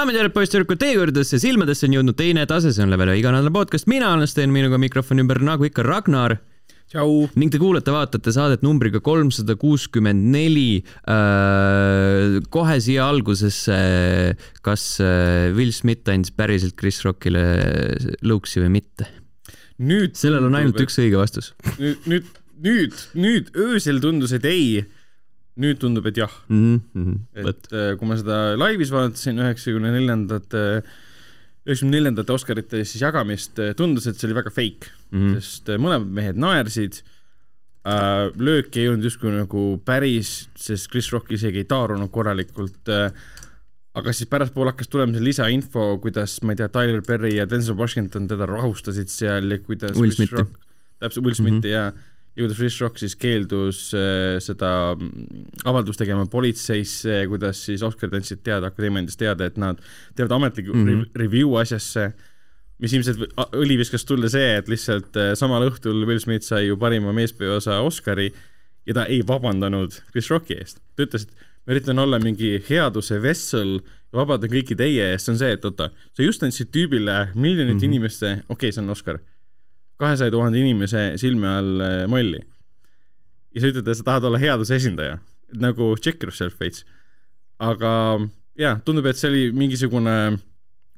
daamid ja härrad, poisssüdrukud, teie juurdesse silmadesse on jõudnud teine tase, see on Level ühe iganädalane podcast, mina olen Sten, minuga mikrofoni ümber nagu ikka Ragnar tšau. ning te kuulate-vaatate saadet numbriga kolmsada kuuskümmend neli. kohe siia algusesse, kas äh, Will Smith andis päriselt Chris Rockile lõuksi või mitte? nüüd. sellel on ainult üks õige vastus. nüüd, nüüd, nüüd, nüüd öösel tundus, et ei. Nüüd tundub, et jah mm. -hmm. et äh, kui ma seda laivis vaatasin üheksakümne neljandate, üheksakümne neljandate Oscarite siis jagamist, tundus, et see oli väga fake mm, -hmm. sest äh, mõlemad mehed naersid äh,. löök ei olnud justkui nagu päris, sest Chris Rock isegi ei taarunud korralikult äh, aga siis pärastpoole hakkas tulema see lisainfo, kuidas, ma ei tea, Tyler Perry ja Denzel Washington teda rahustasid seal ja kuidas täpselt, Will Smithi mm -hmm. ja kuidas Chris Rock siis keeldus äh, seda mm, avaldust tegema politseisse, kuidas siis Oscarid andsid teada, akadeemia andis teada, et nad teevad ametliku mm. -hmm. review asjasse, mis ilmselt õli viskas tulla see, et lihtsalt äh, samal õhtul Will Smith sai ju parima meespeosa Oscari ja ta ei vabandanud Chris Rocki eest. ta ütles, et ma üritan olla mingi headuse vessel ja vabandan kõiki teie eest, see on see, et oota, sa just andsid tüübile miljonite mm. -hmm. inimeste, okei okay,, see on Oscar, kahesaja tuhande inimese silme all äh, molli. ja sa ütled, et sa tahad olla headuse esindaja, nagu check yourself veits. aga jaa, tundub, et see oli mingisugune,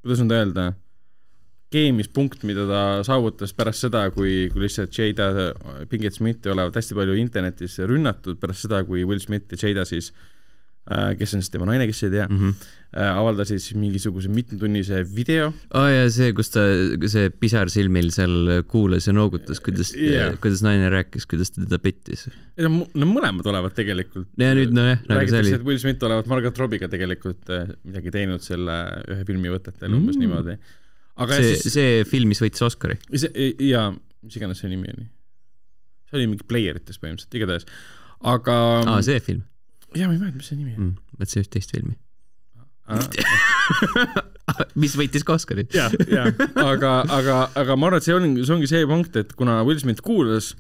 kuidas nüüd öelda, keemispunkt, mida ta saavutas pärast seda, kui, kui lihtsalt Jada Pinkett Smithi olevat hästi palju internetis rünnatud pärast seda, kui Will Smith ja Jada siis äh, kes on siis tema naine, kes ei tea mm. -hmm. äh, avaldasid siis mingisuguse mitmetunnise video oh ja see, kus ta, see pisar silmil seal kuulas ja noogutas, kuidas Jah. kuidas naine rääkis, kuidas ta teda pettis. ei no, no mõlemad olevat tegelikult ja nüüd nojah, nagu see räägitakse, et Will Smith olevat Margot Robbiga tegelikult äh, midagi teinud selle ühe filmi võtetel Mm. mm. umbes niimoodi aga see, siis see film, mis võitis Oscari. see ja mis iganes see nimi oli see oli mingi Playerites põhimõtteliselt igatahes aga aa, see film ja ma ei mäleta mis see nimi on mm,. vot see üht teist filmi Ah, mis võitis ka Oscari. ja, ja aga, aga, aga ma arvan, et see on, see ongi see punkt, et kuna Will Smith kuulas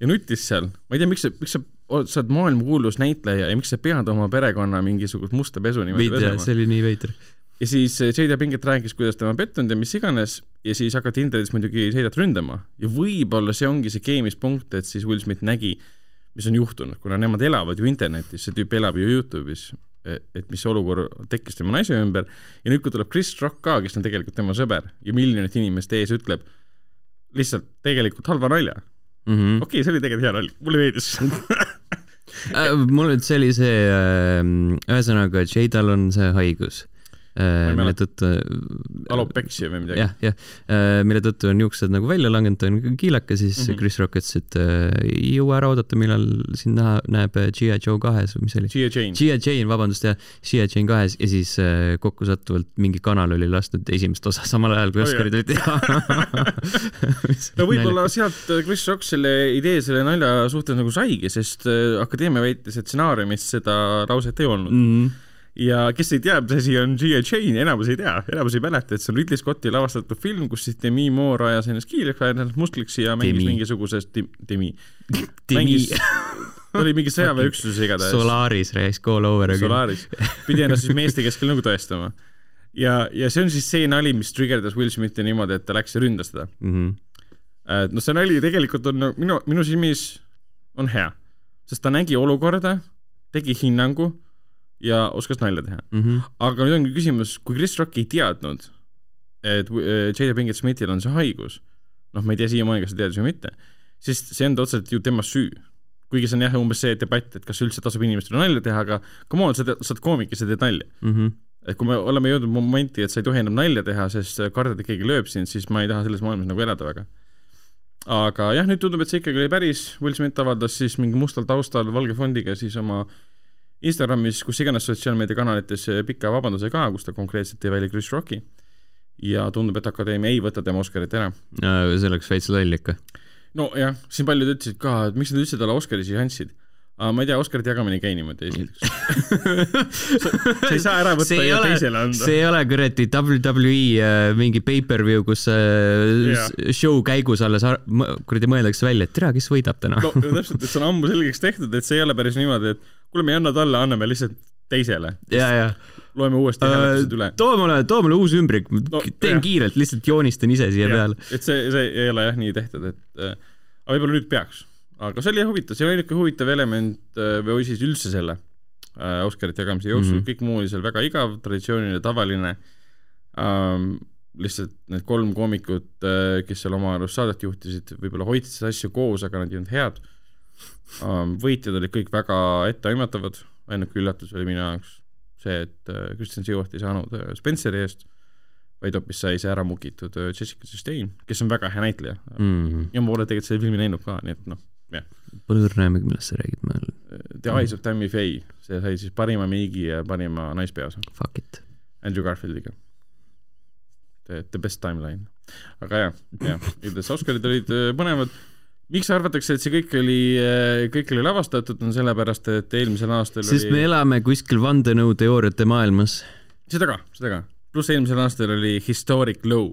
ja nutis seal, ma ei tea, miks sa, miks sa, sa oled maailmakuulus näitleja ja miks sa pead oma perekonna mingisugust musta pesu niimoodi jah, pesema see oli nii veider. ja siis eh, Jada Pinkett rääkis, kuidas tema pettunud ja mis iganes ja siis hakati internetis muidugi Jadat ründama ja võib-olla see ongi see keemispunkt, et siis Will Smith nägi, mis on juhtunud, kuna nemad elavad ju internetis, see tüüp elab ju Youtube'is, et mis olukord tekkis tema naise ümber ja nüüd, kui tuleb Chris Rock ka, kes on tegelikult tema sõber ja miljonite inimeste ees ütleb lihtsalt tegelikult halva nalja. Mm -hmm. okei okay,, see oli tegelikult hea nali, mulle meeldis Äh, mul nüüd see oli see äh,, ühesõnaga Jadal on see haigus mille mäleta. tõttu alopecia või midagi. jah, jah äh,, mille tõttu on juuksed nagu välja langenud, ta on kiilakas, siis mm. -hmm. Chris Rock ütles, et äh, ei jõua ära oodata, millal sind näha, näeb äh, G.I. Joe kahes või mis see oli? Gia Jane. G.I. Jane, vabandust, jah, G.I. Jane kahes ja siis äh, kokkusattuvalt mingi kanal oli lasknud esimest osa samal ajal, kui Oscarid olid no võib-olla sealt äh, Chris Rock selle idee selle nalja suhtes nagu saigi, sest äh, akadeemia väitis, et stsenaariumis seda lauset ei olnud mm. mm. Ja kes ei tea, mis asi on G.I. Jane, enamus ei tea, enamus ei mäleta, et see on Ridley Scotti lavastatud film, kus siis Demi Moore ajas ennast kiileks, ajas ennast muskliks ja mängis Demi. mingisuguses Demi, Demi mängis ta oli mingi sõjaväeüksuses igatahes. Solaris rääkis all over again. Solaris, pidi ennast siis meeste keskel nagu tõestama. ja, ja see on siis see nali, mis trigerdas Will Smithi niimoodi, et ta läks ja ründas teda mm. -hmm. noh, see nali tegelikult on minu, minu silmis on hea, sest ta nägi olukorda, tegi hinnangu ja oskas nalja teha. Mm -hmm. aga nüüd ongi küsimus, kui Chris Rock ei teadnud, et äh, Jada Pinkett Smithil on see haigus, noh, ma ei tea siiamaani, kas ta teadis või mitte, siis see on otseselt ju tema süü. kuigi see on jah, umbes see debatt, et kas üldse tasub inimestele nalja teha, aga come on, sa tead, sa oled koomik ja sa teed nalja Mm -hmm. et kui me oleme jõudnud momenti, et sa ei tohi enam nalja teha, sest kardad, et keegi lööb sind, siis ma ei taha selles maailmas nagu elada väga. aga jah, nüüd tundub, et see ikkagi oli päris, Will Smith avaldas siis mingi mustal taustal valge fondiga siis oma Instagramis, kus iganes sotsiaalmeediakanalites pika vabanduse ka, kus ta konkreetselt tõi välja Chris Rocki. ja tundub, et Akadeemia ei võta tema Oscarit ära. see oleks veits loll ikka. nojah, siin paljud ütlesid ka, et miks nad üldse talle Oscari siia andsid aga ma ei tea, Oscarite jagamine ei käi niimoodi esiteks sa ei saa ära võtta ja ole, teisele anda see ei ole kuradi WWE äh, mingi pay-per-view, kus äh, Jaa. show käigus alles kuradi mõeldakse välja, et tea, kes võidab täna no täpselt, et see on ammu selgeks tehtud, et see ei ole päris niimoodi, et kuule, me ei anna talle, anname lihtsalt teisele. ja, ja loeme uuesti hääletused üle. too mulle, too mulle uus ümbrik No, teen jah. kiirelt, lihtsalt joonistan ise siia peale. et see, see ei ole jah nii tehtud, et äh, aga võib-olla nüüd peaks. Aga see oli huvitav, see oli ainuke huvitav element äh, või siis üldse selle äh, Oscarite jagamise jooksul mm. -hmm. kõik muu oli seal väga igav, traditsiooniline, tavaline ähm,. lihtsalt need kolm koomikut äh,, kes seal oma arust saadet juhtisid, võib-olla hoidsid seda asja koos, aga nad ei olnud head ähm,. võitjad olid kõik väga etteaimatavad, ainuke üllatus oli minu jaoks see, et Kristjan Stewart ei saanud Spenceri eest vaid hoopis sai see ära mukitud äh, Jessica Chastain, kes on väga hea näitleja mm.. Mm. ja ma pole tegelikult seda filmi näinud ka, nii et noh, Aimugi, millest sa räägid, ma, The Eyes of Tammy Faye, see sai siis parima meigi ja parima naispeaosa fuck it. Andrew Garfieldiga. The, the best timeline. aga jah, jah, igatahes Oscarid olid äh, põnevad. miks arvatakse, et see kõik oli, kõik oli lavastatud, on sellepärast, et eelmisel aastal sest oli me elame kuskil vandenõuteooriate maailmas. seda ka, seda ka, pluss eelmisel aastal oli historic low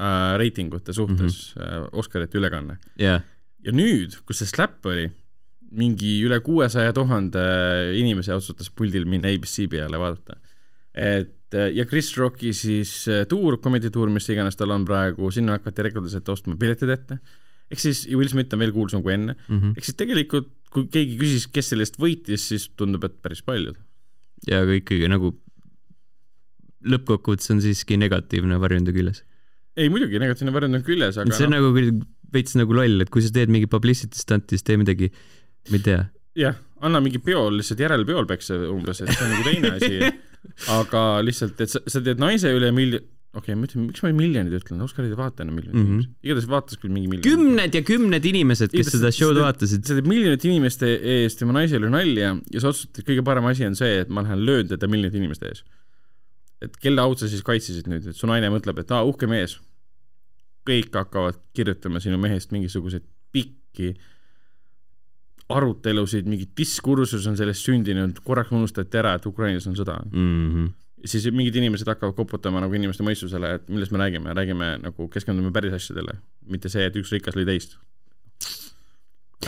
äh, reitingute suhtes mm -hmm. äh, Oscarite ülekanne. jah, ja nüüd, kus see slap oli, mingi üle kuuesaja tuhande inimese otsustas puldil minna abc peale vaadata. et äh, ja Chris Rocki siis äh, tuur, comedy tuur, mis iganes tal on praegu, sinna hakati rekordiliselt ostma piletid ette. ehk siis ja Will Smith on veel kuulsam kui enne, Mhm. ehk siis tegelikult kui keegi küsis, kes sellest võitis, siis tundub, et päris paljud. ja aga ikkagi nagu lõppkokkuvõttes on siiski negatiivne varjunde küljes. ei muidugi, negatiivne variant on küljes, aga see on noh, nagu veits nagu loll, et kui sa teed mingi publicity stunt'i, siis tee midagi, ma ei tea. jah, anna mingi peol lihtsalt järelpeol peksa umbes, et see on nagu teine asi. aga lihtsalt, et sa, sa teed naise üle miljon, okei okay,, ma ütlen, miks ma miljonid ütlen, Oscarid ei vaata enam miljonit mm. -hmm., igatahes vaatas küll mingi miljon. kümned ja kümned inimesed, kes Igatahes seda show'd vaatasid. sa teed miljonite inimeste eest tema naise üle nalja ja sa otsustad, et kõige parem asi on see, et ma lähen löön teda miljonite inimeste ees. et kelle au sa siis kaitsesid nüüd, et su naine mõtleb, et aa, uhke mees. Kõik hakkavad kirjutama sinu mehest mingisuguseid pikki arutelusid, mingi diskursus on sellest sündinud, korraks unustati ära, et Ukrainas on sõda. Mm -hmm. siis mingid inimesed hakkavad koputama nagu inimeste mõistusele, et millest me räägime, räägime nagu keskendume päris asjadele, mitte see, et üks rikas lõi teist.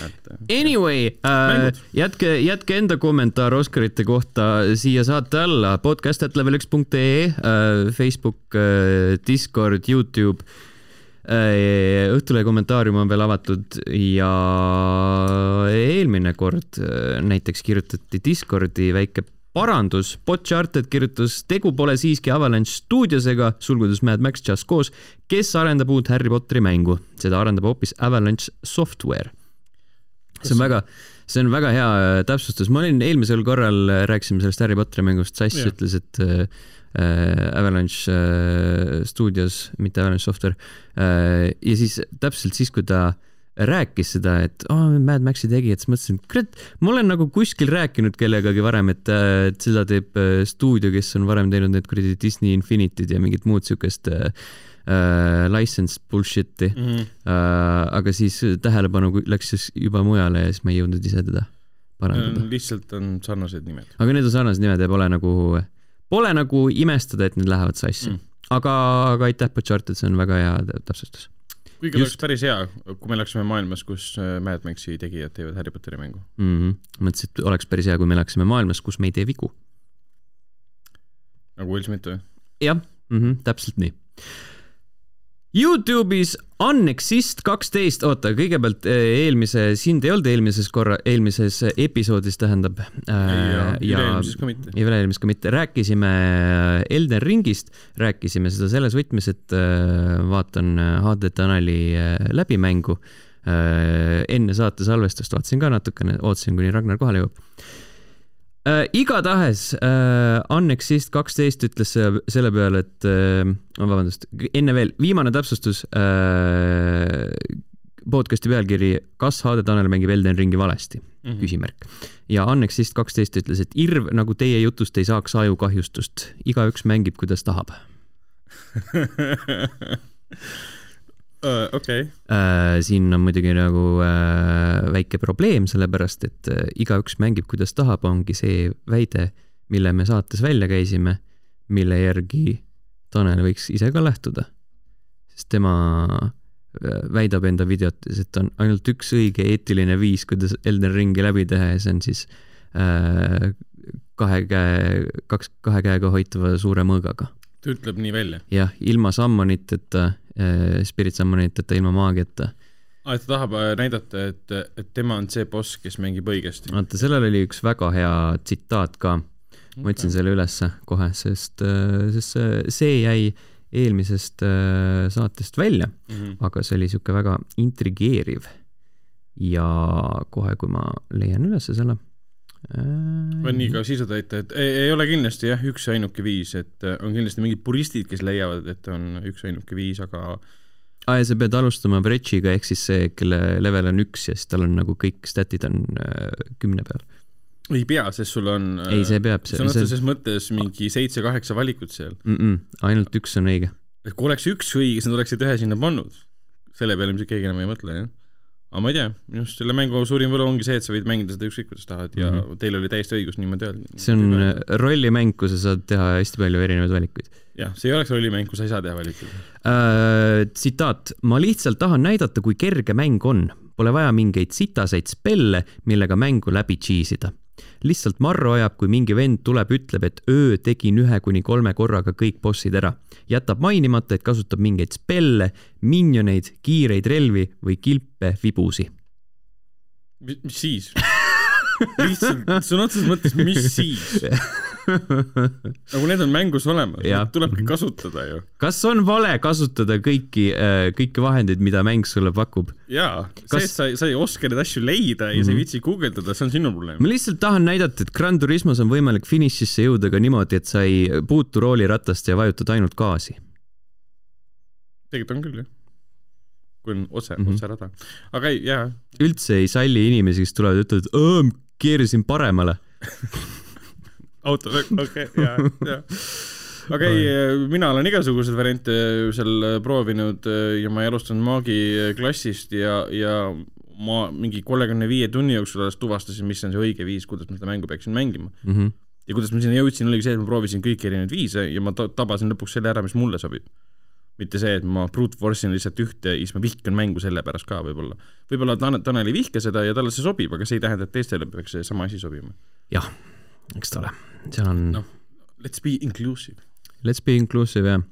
et Anyway äh, jätke, jätke enda kommentaar Oscarite kohta siia saate alla podcast.level1.ee äh,, Facebook äh,, Discord, Youtube äh,. Õhtulehe kommentaarium on veel avatud ja eelmine kord äh, näiteks kirjutati Discordi väike parandus, Botcharted kirjutas, tegu pole siiski Avalanche stuudiosega, sulgudes Mad Max Just Cause, kes arendab uut Harry Potteri mängu, seda arendab hoopis Avalanche Software. see on väga, see on väga hea äh, täpsustus, ma olin eelmisel korral, rääkisime sellest Harry Potteri mängust, Sass yeah. ütles, et äh, äh, Avalanche äh, Studios, mitte Avalanche Software äh, ja siis täpselt siis, kui ta rääkis seda, et oh, Mad Maxi tegi, et siis mõtlesin, kurat, ma olen nagu kuskil rääkinud kellegagi varem, et, äh, et seda teeb äh, stuudio, kes on varem teinud need kuradi Disney Infinity'd ja mingit muud siukest äh, äh, licensed bullshit'i mm -hmm. äh,. aga siis tähelepanu läks siis juba mujale ja siis ma ei jõudnud ise teda parandada. lihtsalt on sarnased nimed. aga need on sarnased nimed ja pole nagu, pole nagu imestada, et need lähevad sassi Mm. aga, aga aitäh, Butcharted, see on väga hea tä- täpsustus. kuigi Just. oleks päris hea, kui me elaksime maailmas, kus äh, Mad Maxi tegijad teevad Harry Potteri mängu. Mm -hmm. mõtlesin, et oleks päris hea, kui me elaksime maailmas, kus me ei tee vigu. nagu Will Smith või? jah mm, -hmm, täpselt nii. Youtube'is Annexist kaksteist, oota, kõigepealt eh, eelmise, sind ei olnud eelmises korra, eelmises episoodis tähendab äh, ja üle-eelmises ka mitte. ja üle-eelmist ka mitte, rääkisime Elden Ringist, rääkisime seda selles võtmes, et äh, vaatan HD Taneli äh, läbimängu. enne saate salvestust vaatasin ka natukene, ootasin, kuni Ragnar kohale jõuab äh,. igatahes äh, Annexist kaksteist ütles se- selle peale, et äh,, vabandust, enne veel viimane täpsustus äh,. podcast'i pealkiri, kas HD Tanel mängib Elden Ringi valesti? Mhm. küsimärk. ja Annexist kaksteist ütles, et irv nagu teie jutust ei saaks ajukahjustust, igaüks mängib, kuidas tahab. okei, Äh, siin on muidugi nagu äh, väike probleem, sellepärast et äh, igaüks mängib, kuidas tahab, ongi see väide, mille me saates välja käisime, mille järgi Tanel võiks ise ka lähtuda. sest tema äh, väidab enda videotes, et on ainult üks õige eetiline viis, kuidas Elden Ringi läbi teha ja see on siis äh, kahe käe, kaks, kahe käega hoitava suure mõõgaga. ta ütleb nii välja. jah, ilma sammoniteta, spirit sammoniteta, ilma maagiata. aa, et ta tahab äh, näidata, et, et tema on see boss, kes mängib õigesti. vaata, sellel oli üks väga hea tsitaat ka, ma otsin selle ülesse kohe, sest, sest see, see jäi eelmisest äh, saatest välja, Mhm. aga see oli sihuke väga intrigeeriv. ja kohe, kui ma leian ülesse selle. Äh, on nii, ka sisu täita, et ei, ei ole kindlasti jah, üks ainuke viis, et äh, on kindlasti mingid puristid, kes leiavad, et on üks ainuke viis, aga aa ja sa pead alustama Brechiga ehk siis see, kelle level on üks ja siis tal on nagu kõik statid on äh, kümne peal. ei pea, sest sul on ei, see peab, see, sõna see otseses mõttes mingi seitse-kaheksa valikut seal. mm, -mm, ainult üks on õige. kui oleks üks õige, siis nad oleksid ühe sinna pannud. selle peale ilmselt keegi enam ei mõtle, jah. Aga ma ei tea, minu arust selle mängu suurim võlu ongi see, et sa võid mängida seda ükskõik kuidas tahad ja mm. -hmm. teil oli täiesti õigus niimoodi öelda. see on rollimäng, kus sa saad teha hästi palju erinevaid valikuid. jah, see ei oleks rollimäng, kus sa ei saa teha valikuid. Äh, tsitaat, ma lihtsalt tahan näidata, kui kerge mäng on. Pole vaja mingeid sitaseid spelle, millega mängu läbi cheesida. Lihtsalt marru ajab, kui mingi vend tuleb, ütleb, et öö tegin ühe kuni kolme korraga kõik bossid ära. jätab mainimata, et kasutab mingeid spelle, minioneid, kiireid relvi või kilpe vibusi. mis siis? lihtsalt sõna otseses mõttes, mis siis? nagu need on mängus olemas, neid tulebki kasutada ju. kas on vale kasutada kõiki, kõiki vahendeid, mida mäng sulle pakub? jaa, see, et sa, sa ei oska neid asju leida ja sa ei viitsi guugeldada, see on sinu probleem. ma lihtsalt tahan näidata, et Gran Turismos on võimalik finišisse jõuda ka niimoodi, et sa ei puutu rooliratast ja vajutad ainult gaasi. tegelikult on küll jah. kui on otse mm, Mhm. -hmm. otserada. aga ei, jaa, üldse ei salli inimesi, kes tulevad ja ütlevad, keerasin paremale. auto, okei, jaa, jaa. aga ei, mina olen igasuguseid variante seal proovinud ja ma ei alustanud maagi klassist ja, ja ma mingi kolmekümne viie tunni jooksul alles tuvastasin, mis on see õige viis, kuidas ma seda mängu peaksin mängima. Mhm. ja kuidas ma sinna jõudsin, oligi see, et ma proovisin kõiki erinevaid viise ja ma ta- tabasin lõpuks selle ära, mis mulle sobib. mitte see, et ma brute force in lihtsalt ühte ja siis ma vihkan mängu selle pärast ka võib-olla. võib-olla Tanel, Tanel ei vihka seda ja talle see sobib, aga see ei tähenda, et teistele peaks seesama asi sobima. jah, eks ta ole, seal on Noh. Let's be inclusive, let's be inclusive jah,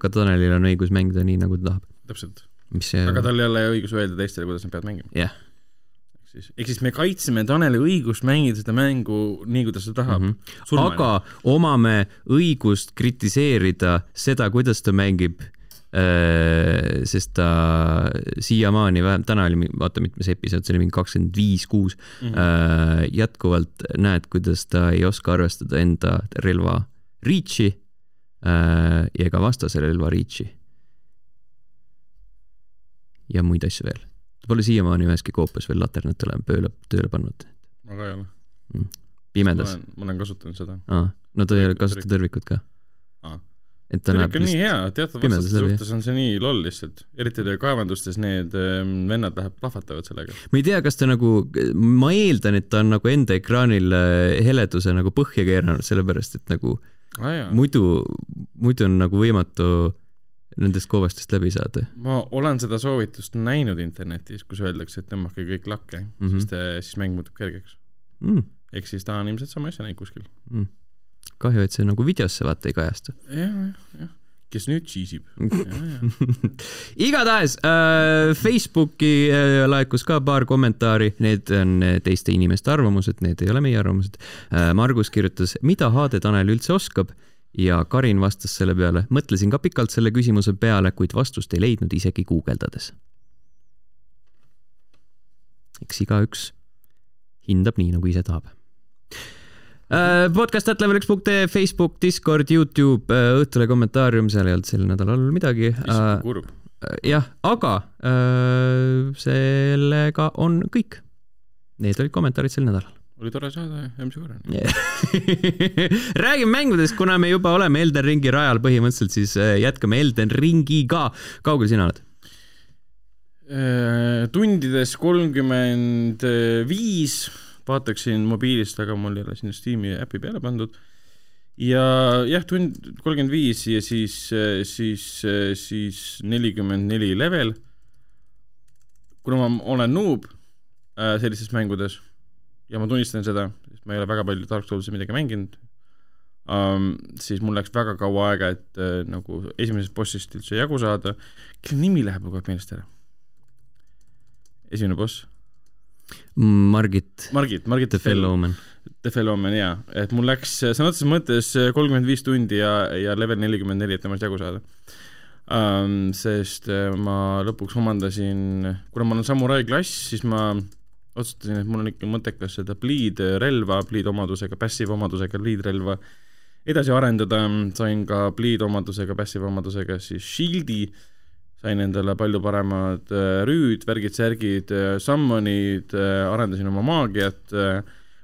ka Tanelil on õigus mängida nii, nagu ta tahab, täpselt. see aga tal ei ole õigus öelda teistele, kuidas nad peavad mängima. jah, ehk siis, ehk siis me kaitseme Taneli õigust mängida seda mängu nii, kuidas ta tahab mm. Mhm. aga omame õigust kritiseerida seda, kuidas ta mängib. Sest ta siiamaani, vähemalt täna oli, vaata mitmes episood, see oli mingi kakskümmend viis, kuus, Mhm. jätkuvalt näed, kuidas ta ei oska arvestada enda relva reach'i äh, ja ka vastase relva reach'i. ja muid asju veel. ta pole siiamaani üheski koopas veel laternat tööle, tööle, tööle pannud, ma ka ei ole. pimedas. ma olen kasutanud seda. aa, no ta ei Tõrvikut- kasuta tõrvikut ka. Et ta näeb nii hea, teatud vastaste suhtes on see nii loll lihtsalt. eriti kaevandustes need ähm, vennad läheb, plahvatavad sellega. ma ei tea, kas ta nagu, ma eeldan, et ta on nagu enda ekraanil äh, heleduse nagu põhja keeranud, sellepärast et nagu jaa. muidu, muidu on nagu võimatu nendest koobastest läbi saada ma olen seda soovitust näinud internetis, kus öeldakse, et tõmmake kõik lakke mm. -hmm. siis siis mäng muutub kergeks. mm,. ehk siis ta on ilmselt sama asja näinud kuskil. Mm. kahju, et see nagu videosse vaata ei kajastu. jah, jah, jah. kes nüüd cheesib? igatahes äh, Facebooki äh, laekus ka paar kommentaari, need on äh, teiste inimeste arvamused, need ei ole meie arvamused äh,. Margus kirjutas, mida HD Tanel üldse oskab ja Karin vastas selle peale, mõtlesin ka pikalt selle küsimuse peale, kuid vastust ei leidnud isegi guugeldades. eks igaüks hindab nii, nagu ise tahab Äh, podcast at level üks punkt ee, Facebook, Discord, Youtube, Õhtulehe kommentaarium, seal ei olnud sel nädalal midagi. kurb. jah, aga äh, sellega on kõik. Need olid kommentaarid sel nädalal. oli tore saada ja järgmise korrani. räägime mängudest, kuna me juba oleme Elden Ringi rajal põhimõtteliselt, siis äh, jätkame Elden Ringiga. kaugel sina oled? Äh, tundides kolmkümmend viis, vaataksin mobiilist, aga mul ei ole sinna Steam'i äpi peale pandud. ja jah, tund kolmkümmend viis ja siis, siis, siis nelikümmend neli level. kuna ma olen noob äh, sellistes mängudes ja ma tunnistan seda, sest ma ei ole väga palju Dark Soulsi midagi mänginud um,, siis mul läks väga kaua aega, et uh, nagu esimesest bossist üldse jagu saada. kelle nimi läheb kogu aeg meelest ära? esimene boss? Margit. Margit, Margit The Fellowman. The Fellowman jaa, et mul läks sõna otseses mõttes kolmkümmend viis tundi ja, ja level nelikümmend neli, et temast jagu saada um,. sest äh, ma lõpuks omandasin, kuna ma olen samurai klass, siis ma otsustasin, et mul on ikka mõttekas seda bleed relva, bleed omadusega, passive omadusega bleed relva edasi arendada, sain ka bleed omadusega, passive omadusega siis shield'i sain endale palju paremad äh, rüüd, värgid-särgid, äh, summon'id, äh, arendasin oma maagiat.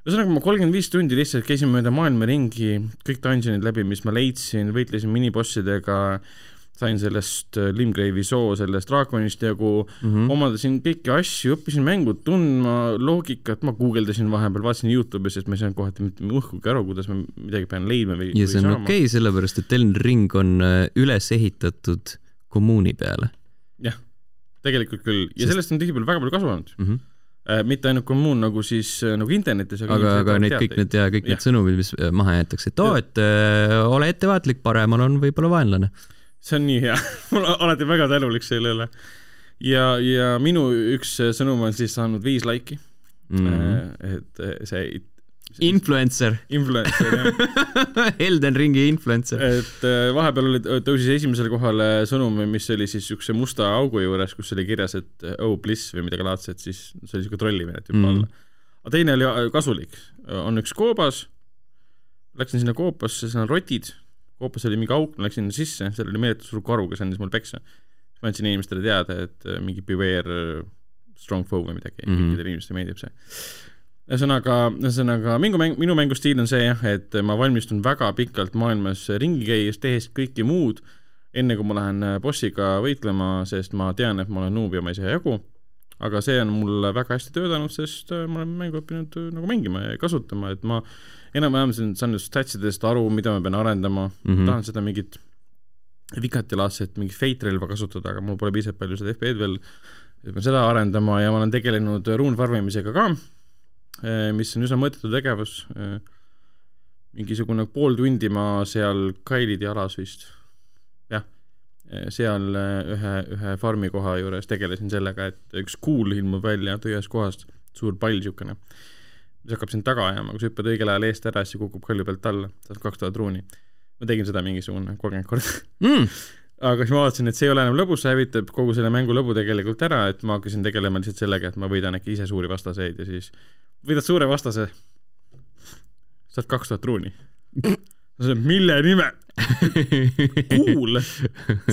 ühesõnaga, ma kolmkümmend viis tundi lihtsalt käisin mööda maailma ringi, kõik dungeonid läbi, mis ma leidsin, võitlesin minibossidega, sain sellest Limgrave'i soo, sellest draakonist jagu mm, -hmm. omandasin kõiki asju, õppisin mängu tundma, loogikat, ma guugeldasin vahepeal, vaatasin Youtube'is, sest ma ei saanud kohati mitte õhkugi aru, kuidas ma midagi pean leidma või ja see on okei okay,, sellepärast et Elden Ring on üles ehitatud kommuuni peale. jah, tegelikult küll ja Sest... sellest on tihtipeale väga palju kasu olnud mm. -hmm äh, mitte ainult kommuun nagu siis äh, nagu internetis, aga aga, aga need kõik need ja kõik ja. need sõnumid, mis äh, maha jäetakse, et oo, et äh, ole ettevaatlik, paremal on võib-olla vaenlane. see on nii hea ma olen alati väga tänulik selle üle. ja, ja minu üks sõnum on siis saanud viis laiki mm. -hmm. et see Influencer. Influencer, jah Elden Ringi influencer. et äh, vahepeal oli, tõusis esimesele kohale sõnum, mis oli siis niisuguse musta augu juures, kus oli kirjas, et oh bliss või midagi laadset, siis see oli niisugune trollimine tüüp mm. alla. aga teine oli äh, kasulik, on üks koobas, läksin sinna koopasse, seal on rotid, koopas oli mingi auk, ma läksin sisse, seal oli meeletu suur karu, kes andis mulle peksa. ma andsin inimestele teada, et äh, mingi beware strong foe või midagi mm, -hmm. kõikidele inimestele meeldib see ühesõnaga, ühesõnaga minu mäng, minu mängustiil on see jah, et ma valmistun väga pikalt maailmas ringi käies, tehes kõike muud, enne kui ma lähen bossiga võitlema, sest ma tean, et ma olen noob ja ma ei saa jagu. aga see on mul väga hästi töötanud, sest ma olen mängu õppinud nagu mängima ja kasutama, et ma enam-vähem saan nendest statsidest aru, mida ma pean arendama mm, -hmm. tahan seda mingit vikatilaadset mingit fate relva kasutada, aga mul pole piisavalt palju seda FP-d veel, et ma seda arendama ja ma olen tegelenud rune farmimisega ka mis on üsna mõttetu tegevus. Eh, mingisugune pool tundi ma seal Kailidi alas vist, jah, eh, seal ühe, ühe farmi koha juures tegelesin sellega, et üks kuul ilmub välja tühjast kohast, suur pall niisugune, mis hakkab sind taga ajama, kui sa hüppad õigel ajal eest ära, siis kukub kalju pealt alla, saad kaks tuhat ruuni. ma tegin seda mingisugune kolmkümmend korda mm aga siis ma vaatasin, et see ei ole enam lõbus, see hävitab kogu selle mängu lõbu tegelikult ära, et ma hakkasin tegelema lihtsalt sellega, et ma võidan äkki ise suuri vastaseid ja siis võidad suure vastase, saad kaks tuhat ruuni. mille nimel? kuul,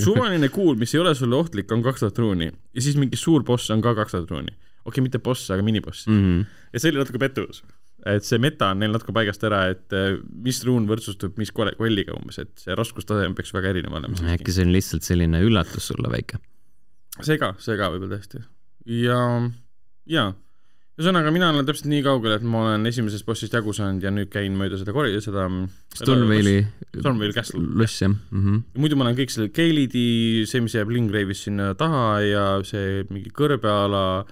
suvaline kuul, mis ei ole sulle ohtlik, on kaks tuhat ruuni ja siis mingi suur boss on ka kaks tuhat ruuni. okei okay,, mitte boss, aga miniboss mm. -hmm. ja see oli natuke pettus. Et see meta on neil natuke paigast ära, et äh, mis ruun võrdsustub mis kolliga umbes, et see raskustase peaks väga erinev olema. äkki see on lihtsalt selline üllatus sulle väike? see ka, see ka võib-olla tõesti. ja, ja ühesõnaga, mina olen täpselt nii kaugel, et ma olen esimesest bossist jagu saanud ja nüüd käin mööda seda kori-, seda Stormvale'i Stormvale Castle. loss, jah mm. -hmm. muidu ma olen kõik selle Keilidi, see, mis jääb Lingrave'is sinna taha ja see mingi kõrbeala,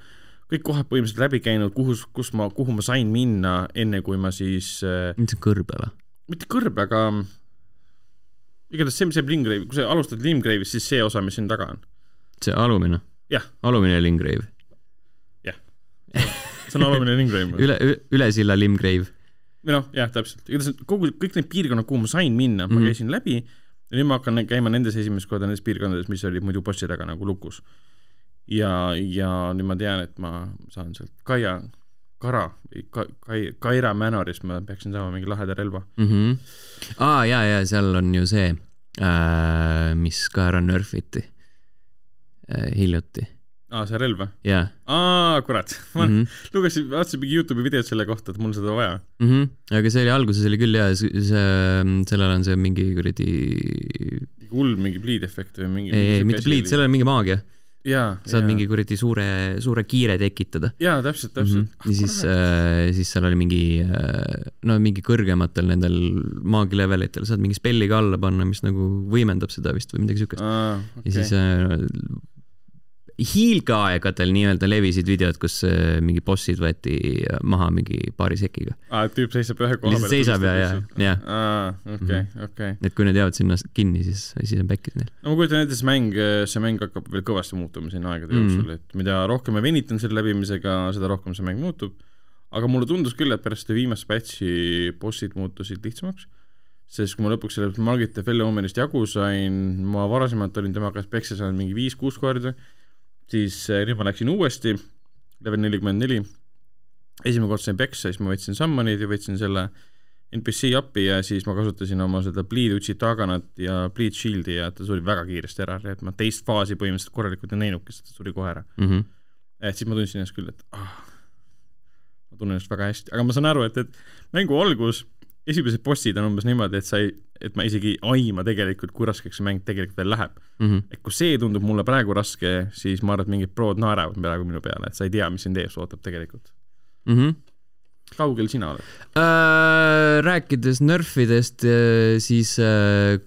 kõik kohad põhimõtteliselt läbi käinud, kuhu, kus ma, kuhu ma sain minna, enne kui ma siis äh, mis on kõrbeala? mitte kõrbe, aga igatahes see, mis jääb Lingrave, kui sa alustad Lingrave'ist, siis see osa, mis siin taga on. see alumine? alumine Lingrave? jah see on alumine Limgrave. üle, üle silla Limgrave. või noh, jah, täpselt, igatahes kogu, kõik need piirkonnad, kuhu ma sain minna mm, -hmm. ma mhm. käisin läbi ja nüüd ma hakkan käima nendes esimest korda nendes piirkondades, mis olid muidu bossi taga nagu lukus. Ja, ja nüüd ma tean, et ma saan sealt Kaia, Kara ka, Kai, Kaira Manorist ma peaksin saama mingi laheda relva mm. -hmm. aa, ja, ja seal on ju see äh,, mis ka ära nörfiti äh, hiljuti aa, see relv või? jaa. aa, kurat, ma mm -hmm. lugesin, vaatasin mingi Youtube'i videot selle kohta, et mul seda vaja mm. -hmm. aga see oli alguses oli küll jaa, see, sellel on see mingi kuradi. hull mingi bleed efekt või mingi. ei, ei, mitte bleed, sellel on mingi maagia. Saad jaa. mingi kuradi suure, suure kiire tekitada. jaa, täpselt, täpselt mm. -hmm. ja siis äh,, siis seal oli mingi äh,, no mingi kõrgematel nendel maagi levelitel saad mingi spelli ka alla panna, mis nagu võimendab seda vist või midagi siukest ah,. Okay. ja siis äh, hiilgeaegadel nii-öelda levisid videod, kus äh, mingi bossid võeti maha mingi paari sekiga. aa, et tüüp seisab ühe koha lihtsalt seisab ja, ja, ja, okei, okei. et kui nad jäävad sinna kinni, siis, siis on pekkis neil. no ma kujutan ette, see mäng, see mäng hakkab veel kõvasti muutuma siin aegade Mm. jooksul, et mida rohkem ma venitan selle läbimisega, seda rohkem see mäng muutub. aga mulle tundus küll, et pärast seda viimast batch'i bossid muutusid lihtsamaks, sest kui ma lõpuks sellest Margit Felle Omenist jagu sain, ma varasemalt olin temaga käest peksa saanud mingi viis-kuus korda, siis eh, nüüd ma läksin uuesti, level nelikümmend neli, esimene kord sain peksa, siis ma võtsin Summonid ja võtsin selle NPC appi ja siis ma kasutasin oma seda Bleed Uchitaganat ja Bleed Shieldi ja ta suri väga kiiresti ära, et ma teist faasi põhimõtteliselt korralikult ei näinudki, sest ta suri kohe ära. Mhm. et siis ma tundsin ennast küll, et ah, ma tunnen ennast väga hästi, aga ma saan aru, et, et mängu algus esimesed bossid on umbes niimoodi, et sa ei, et ma isegi ei aima tegelikult, kui raskeks see mäng tegelikult veel läheb. Mhm. et kui see tundub mulle praegu raske, siis ma arvan, et mingid prod naeravad praegu minu peale, et sa ei tea, mis sind ees ootab tegelikult. kaugel sina oled? Äh, rääkides Nerfidest, siis äh,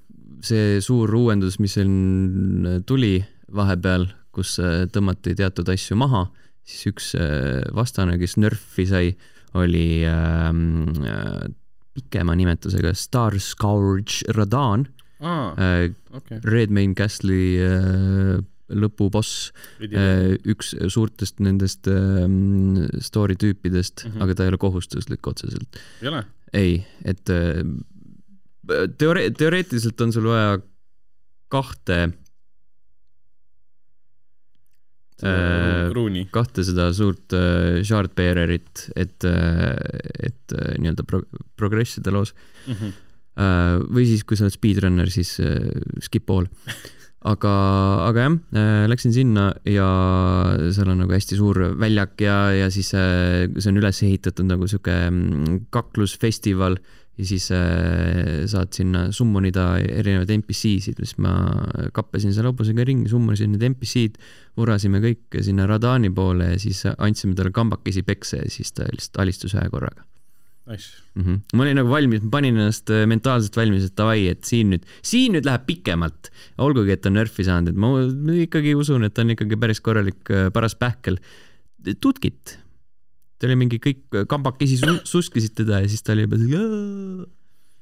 see suur uuendus, mis siin tuli vahepeal, kus äh, tõmmati teatud asju maha, siis üks äh, vastane, kes Nerfi sai, oli ähm, äh, pikema nimetusega Star Scourge Radan aa, äh,, okei. Red Main Castle'i äh, lõpuboss, üks suurtest nendest ähm, story tüüpidest mm. -hmm. aga ta ei ole kohustuslik otseselt. ei ole? ei, et äh, teore-, teoreetiliselt on sul vaja kahte, Äh, ruuni. kahte seda suurt äh, shard bearerit, et, et äh, nii-öelda pro-, progress ida loos. Mhm. Äh, või siis, kui sa oled speedrunner, siis äh, skip all. aga, aga jah äh,, läksin sinna ja seal on nagu hästi suur väljak ja, ja siis äh, see on üles ehitatud nagu sihuke mm, kaklusfestival ja siis äh, saad sinna summonida erinevaid NPC-sid, siis ma kappasin seal hobusega ringi, summonisin need NPC-d, vurasime kõik sinna Radani poole ja siis andsime talle kambakesi peksa ja siis ta lihtsalt alistus ühe korraga Nice. mm. -hmm. ma olin nagu valmis, panin ennast äh, mentaalselt valmis, et davai, et siin nüüd, siin nüüd läheb pikemalt. olgugi, et ta on nörfi saanud, et ma ma ikkagi usun, et ta on ikkagi päris korralik äh, paras pähkel. tutkit. Ta oli mingi kõik kambakesi su suskisid teda ja siis ta oli juba selline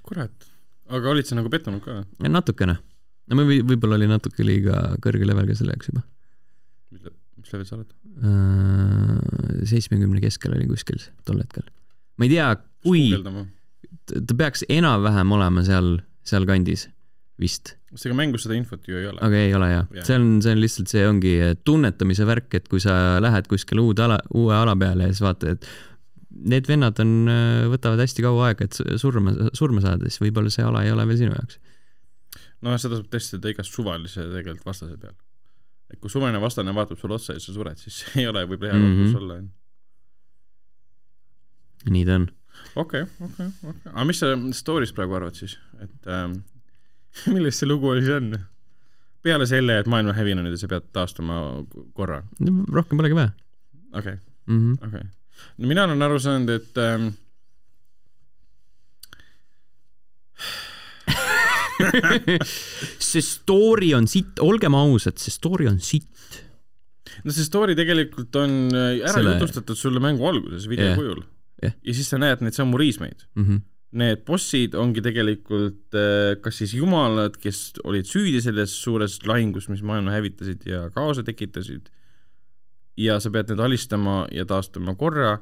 kurat. aga olid sa nagu pettunud ka? natukene. no ma või- võib-olla oli natuke liiga kõrge level ka selle jaoks juba. mis level sa oled? seitsmekümne keskel oli kuskil tol hetkel. ma ei tea, kui, ta peaks enam-vähem olema seal, sealkandis vist sest ega mängus seda infot ju ei ole. aga ei ole jah yeah., see on, see on lihtsalt, see ongi tunnetamise värk, et kui sa lähed kuskile uude ala, uue ala peale ja siis vaatad, et need vennad on, võtavad hästi kaua aega, et surma, surma saada, siis võib-olla see ala ei ole veel sinu jaoks. noh, seda saab testida igast suvalise tegelikult vastase peal. et kui suvaline vastane vaatab sulle otsa ja sa sured, siis ei ole võib-olla hea koht, kus Mhm. olla. nii ta on. okei, okei, okei. aga mis sa story'st praegu arvad siis, et ähm, milles see lugu siis on? peale selle, et maailm on hävinud ja sa pead taastuma korra, rohkem polegi vaja okei. -hmm. okei no mina olen aru saanud, et ähm, see story on sitt, olgem ausad, see story on sitt. no see story tegelikult on äh, ära Selle- jutustatud sulle mängu alguses video yeah. kujul Jah. ja siis sa näed neid samu riismeid. Mm -hmm. Need bossid ongi tegelikult äh, kas siis jumalad, kes olid süüdi selles suures lahingus, mis maailma hävitasid ja kaose tekitasid ja sa pead need alistama ja taastama korra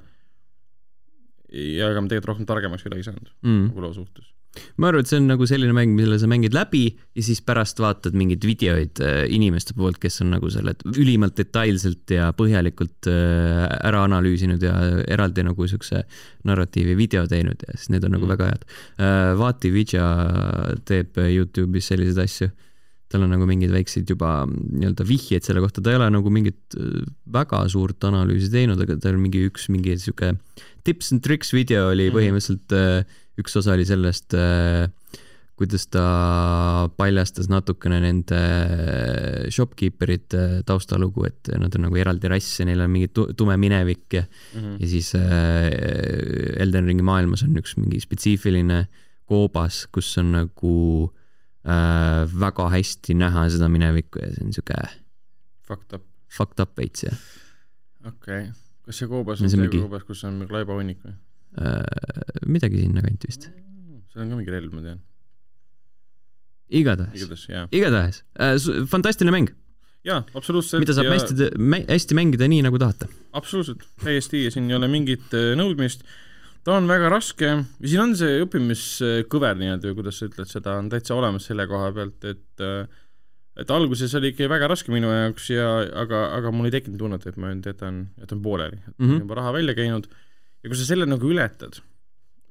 ja ega ma tegelikult rohkem targemaks ei ole saanud mm. nagu loo suhtes. Ma arvan, et see on nagu selline mäng, mille sa mängid läbi ja siis pärast vaatad mingeid videoid äh, inimeste poolt, kes on nagu selle ülimalt detailselt ja põhjalikult äh, ära analüüsinud ja eraldi nagu siukse narratiivi video teinud ja siis need on nagu Mm. väga head. Vati Vidja teeb Youtube'is selliseid asju. tal on nagu mingeid väikseid juba nii-öelda vihjeid selle kohta, ta ei ole nagu mingit äh, väga suurt analüüsi teinud, aga tal on mingi üks mingi sihuke tips and tricks video oli Mhm. põhimõtteliselt äh, üks osa oli sellest, kuidas ta paljastas natukene nende shopkeeper'ite taustalugu, et nad on nagu eraldi rass ja neil on mingi tu- tume minevik ja, ja siis äh, Elden Ringi maailmas on üks mingi spetsiifiline koobas, kus on nagu äh, väga hästi näha seda minevikku ja see on siuke Fucked up. fucked up veits ja okei okay., kas see koobas on see mingi- koobas, kus on mingi laibahunnik või? Äh, midagi sinnakanti vist. see on ka mingi relv, ma tean. igatahes, igatahes igatahes äh,, fantastiline mäng, jaa, absoluutselt. mida saab hästi, hästi mängida nii nagu tahate. absoluutselt, täiesti, siin ei ole mingit äh, nõudmist. ta on väga raske, siin on see õppimiskõver nii-öelda või kuidas sa ütled seda, on täitsa olemas selle koha pealt, et et alguses oli ikka väga raske minu jaoks ja aga, aga mul ei tekkinud tunnet, et ma nüüd jätan, jätan pooleli, et mm. -hmm. juba raha välja käinud ja kui sa selle nagu ületad,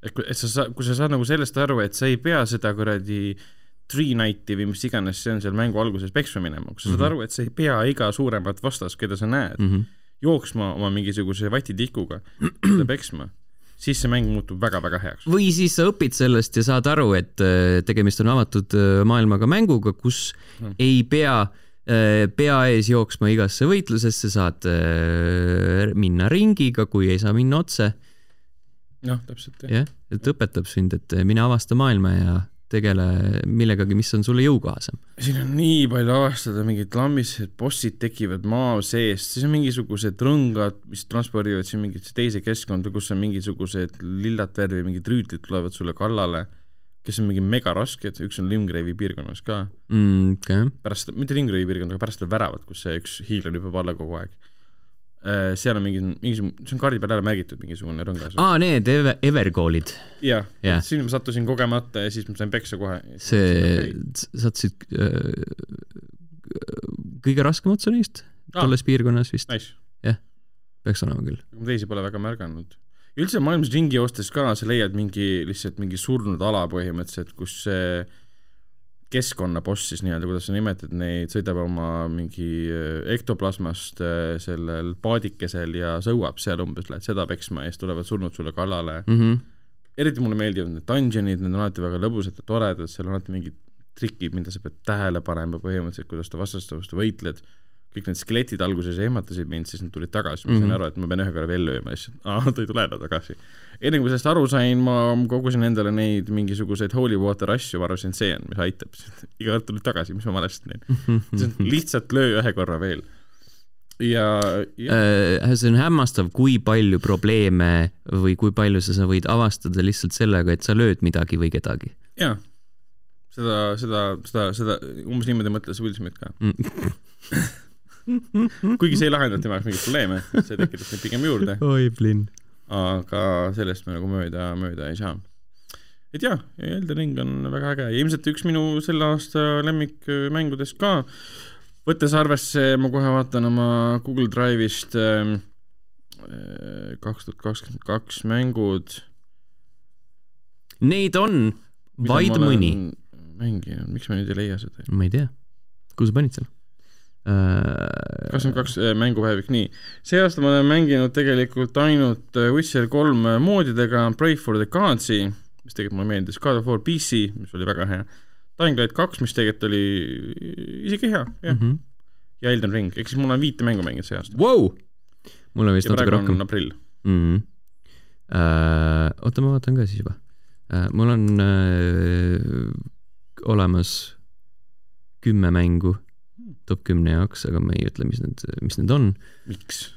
et kui, et sa saad, kui sa saad nagu sellest aru, et sa ei pea seda kuradi Tree Nighti või mis iganes see on seal mängu alguses peksma minema, kui sa saad Mhm. aru, et sa ei pea iga suuremat vastast, keda sa näed, Mm -hmm. jooksma oma mingisuguse vatitikuga teda peksma, siis see mäng muutub väga-väga heaks. või siis sa õpid sellest ja saad aru, et äh, tegemist on avatud äh, maailmaga mänguga, kus Mm. ei pea äh, pea ees jooksma igasse võitlusesse, saad äh, minna ringiga, kui ei saa minna otse, noh, täpselt jah. jah, et õpetab sind, et äh, mine avasta maailma ja tegele millegagi, mis on sulle jõukohasem. siin on nii palju avastada, mingid lambised bossid tekivad maa seest, siis on mingisugused rõngad, mis transpordivad sind mingisse teise keskkonda, kus on mingisugused lillat värvi mingid rüütlid tulevad sulle kallale, kes on mingi megarasked, üks on Limgrave'i piirkonnas ka, Mm, okei, pärast, mitte Limgrave'i piirkond, aga pärast seda väravat, kus see üks hiiglane hüppab alla kogu aeg. seal on mingi, mingisugune, see on kaardi peal ära märgitud, mingisugune rõngas. aa, need Ever-, Evergoalid, jah jah., sinna ma sattusin kogemata ja siis ma sain peksa kohe. see, sattusid äh, kõige raskem otsa neist Aa. tolles piirkonnas vist, Nice, peaks olema küll. ma teisi pole väga märganud. Üldse maailmas ringi joostes ka sa leiad mingi, lihtsalt mingi surnud ala põhimõtteliselt, kus see keskkonnaboss siis nii-öelda, kuidas sa nimetad neid, sõidab oma mingi äh, ektoplasmast äh, sellel paadikesel ja sõuab seal umbes, lähed seda peksma ja siis tulevad surnud sulle kallale. Mm -hmm. eriti mulle meeldivad need dungeonid, need on alati väga lõbusad ja toredad, seal on alati mingid trikid, mida sa pead tähele panema põhimõtteliselt, kuidas sa vastaste vastu võitled. Kõik need skeletid alguses ehmatasid mind, siis nad tulid tagasi, ma sain Mhm. aru, et ma pean ühe korra veel lööma, lihtsalt aa, ta ei tule enam tagasi. enne kui ma sellest aru sain, ma kogusin endale neid mingisuguseid holy water asju, ma arvasin, et see on, mis aitab. iga kord tulid tagasi, mis ma valesti teen. lihtsalt löö ühe korra veel. ja, ja Äh, see on hämmastav, kui palju probleeme või kui palju sa, sa võid avastada lihtsalt sellega, et sa lööd midagi või kedagi jaa, seda, seda, seda, seda umbes niimoodi mõtles Will Smith ka. mm. kuigi see ei lahendanud tema jaoks mingeid probleeme, see tekitas neid pigem juurde, oi, Blin. aga sellest me nagu mööda, mööda ei saa. et jah, Elden Ring on väga äge ja ilmselt üks minu selle aasta lemmikmängudest ka, võttes arvesse, ma kohe vaatan oma Google Drive'ist ähm, kaks tuhat kakskümmend kaks mängud. Neid on vaid mõni. mänginud, miks ma nüüd ei leia seda? ma ei tea, kuhu sa panid selle? Kakskümmend kaks mängupäevik, nii. see aasta ma olen mänginud tegelikult ainult äh, Witcher kolm moodidega, Pray for the Gods'i, mis tegelikult mulle meeldis, God of War PC, mis oli väga hea, Dying Light kaks, mis tegelikult oli isegi hea, jah, Mm -hmm. ja Elden Ring, ehk siis mul on viite mängu mänginud see aasta. Wow! mul on vist ja natuke rohkem aprill. mm. -hmm. Uh, oota, ma vaatan ka siis juba uh,. mul on uh, olemas kümme mängu top kümne jaoks, aga ma ei ütle, mis need, mis need on, miks?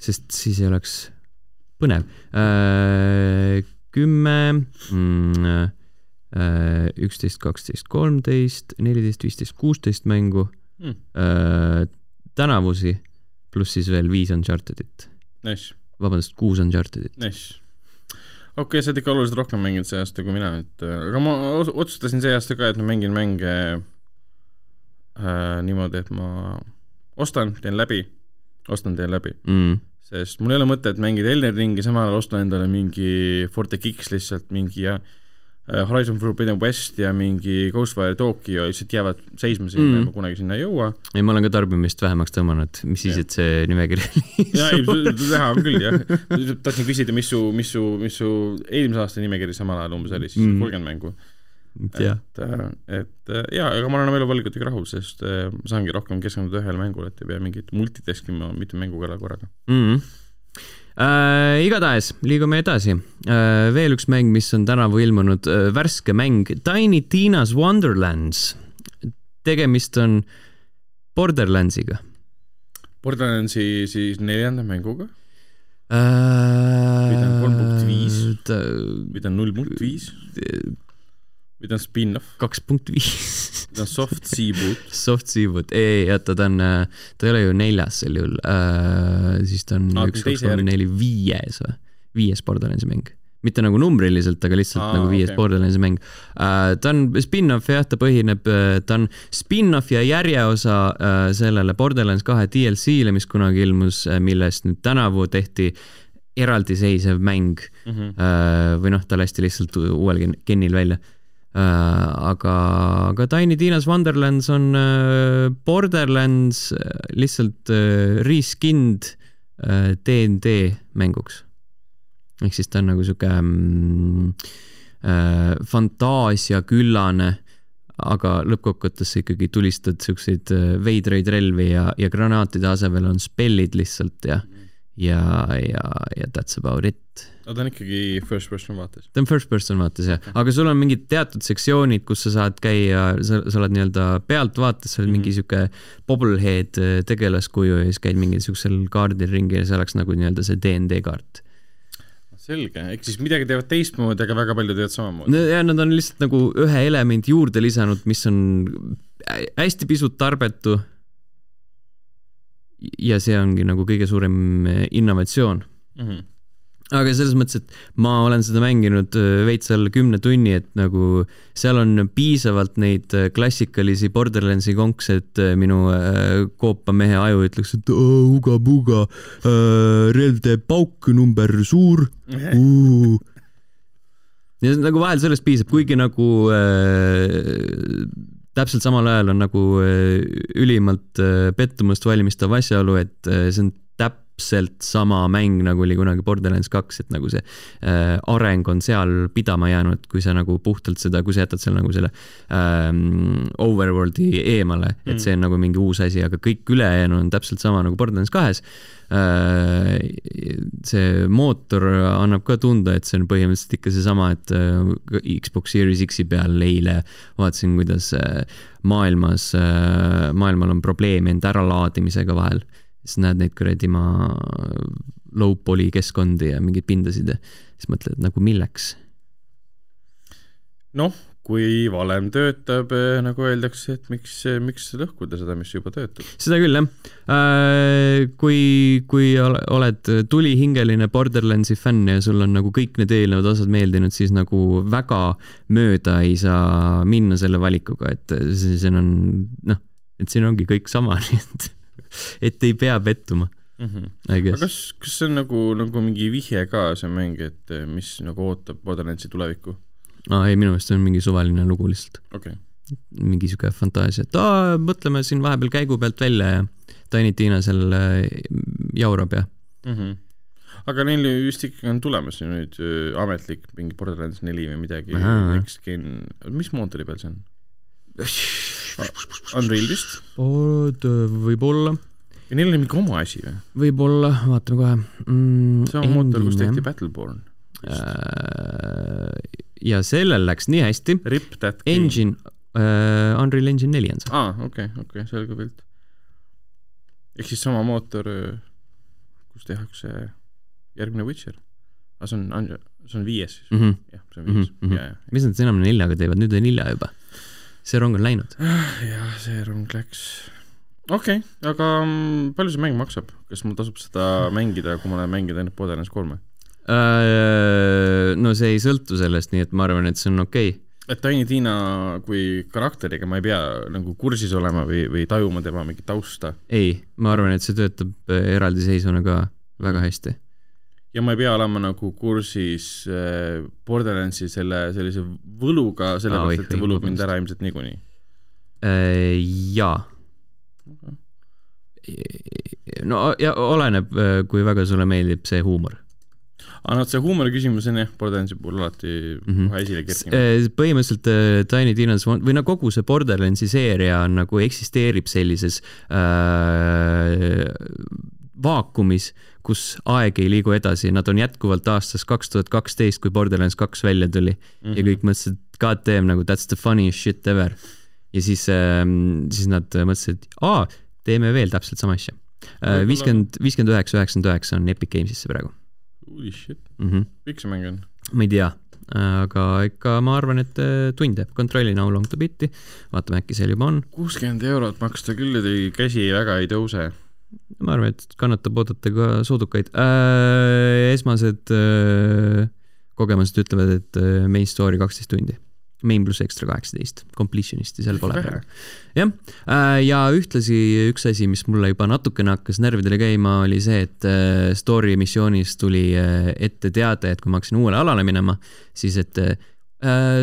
sest siis ei oleks põnev uh,. kümme mm,, üksteist, kaksteist, kolmteist, neliteist, viisteist, kuusteist mängu Hmm. uh,. tänavusi pluss siis veel viis Unchartedit, Nice, vabandust, kuus Unchartedit. nice. okei okay,, sa oled ikka oluliselt rohkem mänginud see aasta kui mina, et äh, aga ma otsustasin see aasta ka, et ma mängin mänge äh, niimoodi, et ma ostan, teen läbi, ostan, teen läbi. mm.. sest mul ei ole mõtet mängida Elden Ringi, samal ajal osta endale mingi Forte Kicks lihtsalt mingi ja äh, Horizon Forbidden West ja mingi Ghostwire Tokyo lihtsalt jäävad seisma sinna Mm. mm. ja ma kunagi sinna ei jõua. ei, ma olen ka tarbimist vähemaks tõmmanud, mis siis, et see nimekiri ja ei, teha on küll jah. tahtsin küsida, mis su, mis su, mis su eelmise aasta nimekiri samal ajal umbes oli, siis Mm. kolmkümmend mängu. et, et äh, jaa, aga ma olen oma elu valikutega rahul, sest äh, ma saangi rohkem keskenduda ühele mängule, et ei pea mingit multitask ima mitu mängu kõrval korraga. mm. -hmm. Äh, igatahes liigume edasi äh,. veel üks mäng, mis on tänavu ilmunud äh,, värske mäng Tiny Tina's Wonderlands. tegemist on Borderlandsiga. Borderlandsi siis neljanda mänguga või ta on kolm punkt viis? ta on null punkt viis või ta on spin-off kaks punkt viis ta on soft C-boot Soft Seafood, ei, oota, ta on, ta ei ole ju neljas sel juhul äh,, siis ta on Aa, üks, kaks, kolm, neli, viies või? viies Borderlandsi mäng. mitte nagu numbriliselt, aga lihtsalt Aa, nagu viies okay. Borderlandsi mäng äh,. ta on spin-off jah, ta põhineb, ta on spin-off ja järjeosa äh, sellele Borderlands kahe DLC-le, mis kunagi ilmus, millest nüüd tänavu tehti eraldiseisev mäng mm. -hmm. Äh, või noh, ta lasti lihtsalt uuel gen- genil välja. aga, aga Tiny Tina's Wonderlands on äh, Borderlands äh, lihtsalt äh, reskinned äh, DnD mänguks. ehk siis ta on nagu sihuke mm, äh, fantaasiaküllane, aga lõppkokkuvõttes sa ikkagi tulistad siukseid äh, veidraid relvi ja, ja granaatide asemel on spellid lihtsalt ja, ja, ja, ja that's about it aga ta on ikkagi first person vaates. ta on first person vaates jah, aga sul on mingid teatud sektsioonid, kus sa saad käia, sa, sa oled nii-öelda pealtvaates, sa oled mingi sihuke bobblehead äh, tegelaskuju ja siis käid mingil siuksel kaardil ringi ja see oleks nagu nii-öelda see DnD kaart. selge, ehk siis midagi teevad teistmoodi, aga väga palju teevad samamoodi. ja nad on lihtsalt nagu ühe elemendi juurde lisanud, mis on hä- hästi pisut tarbetu. Ja see ongi nagu kõige suurem äh, innovatsioon Mm -hmm. aga selles mõttes, et ma olen seda mänginud äh, veits alla kümne tunni, et nagu seal on piisavalt neid äh, klassikalisi Borderlandsi konkse, et minu koopamehe aju ütleks, et "Aa, uga-puga, relv teeb pauku, number suur. ja see- nagu vahel sellest piisab, kuigi nagu äh, täpselt samal ajal on nagu äh, ülimalt äh, pettumust valmistav asjaolu, et äh, see on täpselt sama mäng, nagu oli kunagi Borderlands kaks, et nagu see äh, areng on seal pidama jäänud, kui sa nagu puhtalt seda, kui sa jätad seal nagu selle ähm, overworld'i eemale, et Mm. see on nagu mingi uus asi, aga kõik ülejäänu on täpselt sama nagu Borderlands kahes äh,. see mootor annab ka tunda, et see on põhimõtteliselt ikka seesama, et äh, Xbox Series X-i peal eile vaatasin, kuidas äh, maailmas, maailmal on probleeme enda äralaadimisega vahel. Siis näed neid kuradi maa low poly keskkondi ja mingeid pindasid ja siis mõtled, nagu milleks. noh, kui valem töötab, nagu öeldakse, et miks, miks lõhkuda seda, mis juba töötab. seda küll jah. kui, kui ole- oled tulihingeline Borderlandsi fänn ja sul on nagu kõik need eelnevad osad meeldinud, siis nagu väga mööda ei saa minna selle valikuga, et see on noh, et siin ongi kõik sama, nii et, et ei pea pettuma, Mm -hmm. Aga kas, kas see on nagu, nagu mingi vihje ka, see mäng, et eh, mis nagu ootab Borderlandsi tulevikku? aa ei, minu meelest see on mingi suvaline lugu lihtsalt, okei okay., mingi sihuke fantaasia, et aa, mõtleme siin vahepeal käigu pealt välja ja Tiny Tiina seal äh, jaurab ja mm. -hmm. aga neil ju vist ikkagi on tulemas ju nüüd öö, ametlik mingi Borderlands neli või midagi, next gen, mis mootori peal see on? Unreal vist? võib-olla, ja neil on mingi oma asi või? võib-olla, vaatame kohe mm,. see on mootor, kus tehti Battleborn. Äh, ja sellel läks nii hästi. Engine uh,, Unreal Engine neli on see. aa, okei, okei, selge pilt. ehk siis sama mootor, kus tehakse järgmine Witcher. aga see on, see on viies siis, Mm -hmm. jah, see on viies Mhm, mhm. ja, ja. mis nad enam neljaga teevad, nüüd on hilja juba. See rong on läinud. jah, see rong läks. okei okay,, aga mm, palju see mäng maksab, kas mul tasub seda mängida, kui ma lähen mängida ainult Borderlands kolme? Äh, no see ei sõltu sellest, nii et ma arvan, et see on okei okay.. et Tiny Tina kui karakteriga ma ei pea nagu kursis olema või, või tajuma tema mingit tausta ei, ma arvan, et see töötab äh, eraldiseisvana ka väga hästi. Ja ma ei pea olema nagu kursis äh, Borderlandsi selle sellise võluga, sellepärast oih, et oih, võlub mind ära ilmselt niikuinii. Äh, jaa. no ja oleneb, kui väga sulle meeldib see huumor. aga noh, see huumori küsimus on jah, Borderlandsi puhul alati mm Mhm. -hmm. kohe esile kerkinud. Eh, põhimõtteliselt äh, Tiny Tina's Won- või no kogu see Borderlandsi seeria on nagu eksisteerib sellises äh, vaakumis, kus aeg ei liigu edasi, nad on jätkuvalt aastas kaks tuhat kaksteist, kui Borderlands kaks välja tuli mm -hmm. ja kõik mõtlesid, et god damn nagu that's the funniest shit ever. ja siis äh,, siis nad mõtlesid, aa, teeme veel täpselt sama asja. Võib-olla- viiskümmend, viiskümmend üheksa, üheksakümmend üheksa on Epic Games'isse praegu Holy shit, mm. -hmm. pikk see mäng on. ma ei tea, aga ikka ma arvan, et äh, tund jääb, kontrollin How long to beat'i, vaatame äkki seal juba on. kuuskümmend eurot maksta küll käsi väga ei tõuse. Ma arvan, et kannatab oodata ka soodukaid äh,. esmased äh, kogemused ütlevad, et äh, main story kaksteist tundi. Main pluss ekstra kaheksateist, completionisti seal pole praegu. jah äh,, ja ühtlasi üks asi, mis mulle juba natukene hakkas närvidele käima, oli see, et äh, story missioonis tuli äh, ette teade, et kui ma hakkasin uuele alale minema, siis et äh,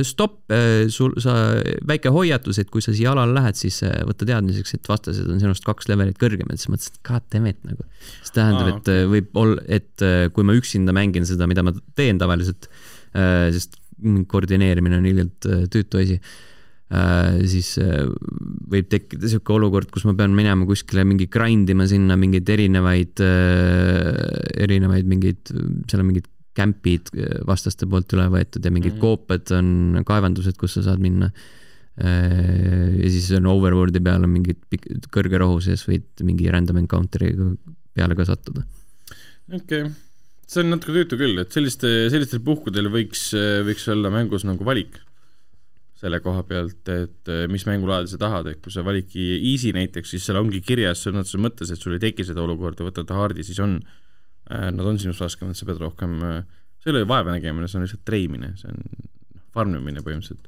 stopp, sul, sa, väike hoiatus, et kui sa siia alale lähed, siis äh, võta teadmiseks, et vastased on sinust kaks levelit kõrgemad, siis mõtlesin, et god damn it nagu. see tähendab et okay. võib olla, et äh, kui ma üksinda mängin seda, mida ma teen tavaliselt äh,, sest koordineerimine on ilgelt äh, tüütu asi äh,, siis äh, võib tekkida sihuke olukord, kus ma pean minema kuskile mingi grind ima sinna mingeid erinevaid äh,, erinevaid mingeid, seal on mingid kämpid äh, vastaste poolt üle võetud ja mingid mm. koopad on kaevandused, kus sa saad minna. ja siis on overworld'i peal on mingid kõrge rohu sees võid mingi random encounter'iga peale ka sattuda. okei okay., see on natuke tüütu küll, et selliste, sellistel puhkudel võiks, võiks olla mängus nagu valik selle koha pealt, et mis mängulaadi sa tahad, et kui sa validki easy näiteks, siis seal ongi kirjas sõna otseses mõttes, et sul ei teki seda olukorda, võtad hard'i, siis on, nad on sinust raskemad, sa pead rohkem, see ei ole vaeva nägemine, see on lihtsalt treimine, see on farmimine põhimõtteliselt.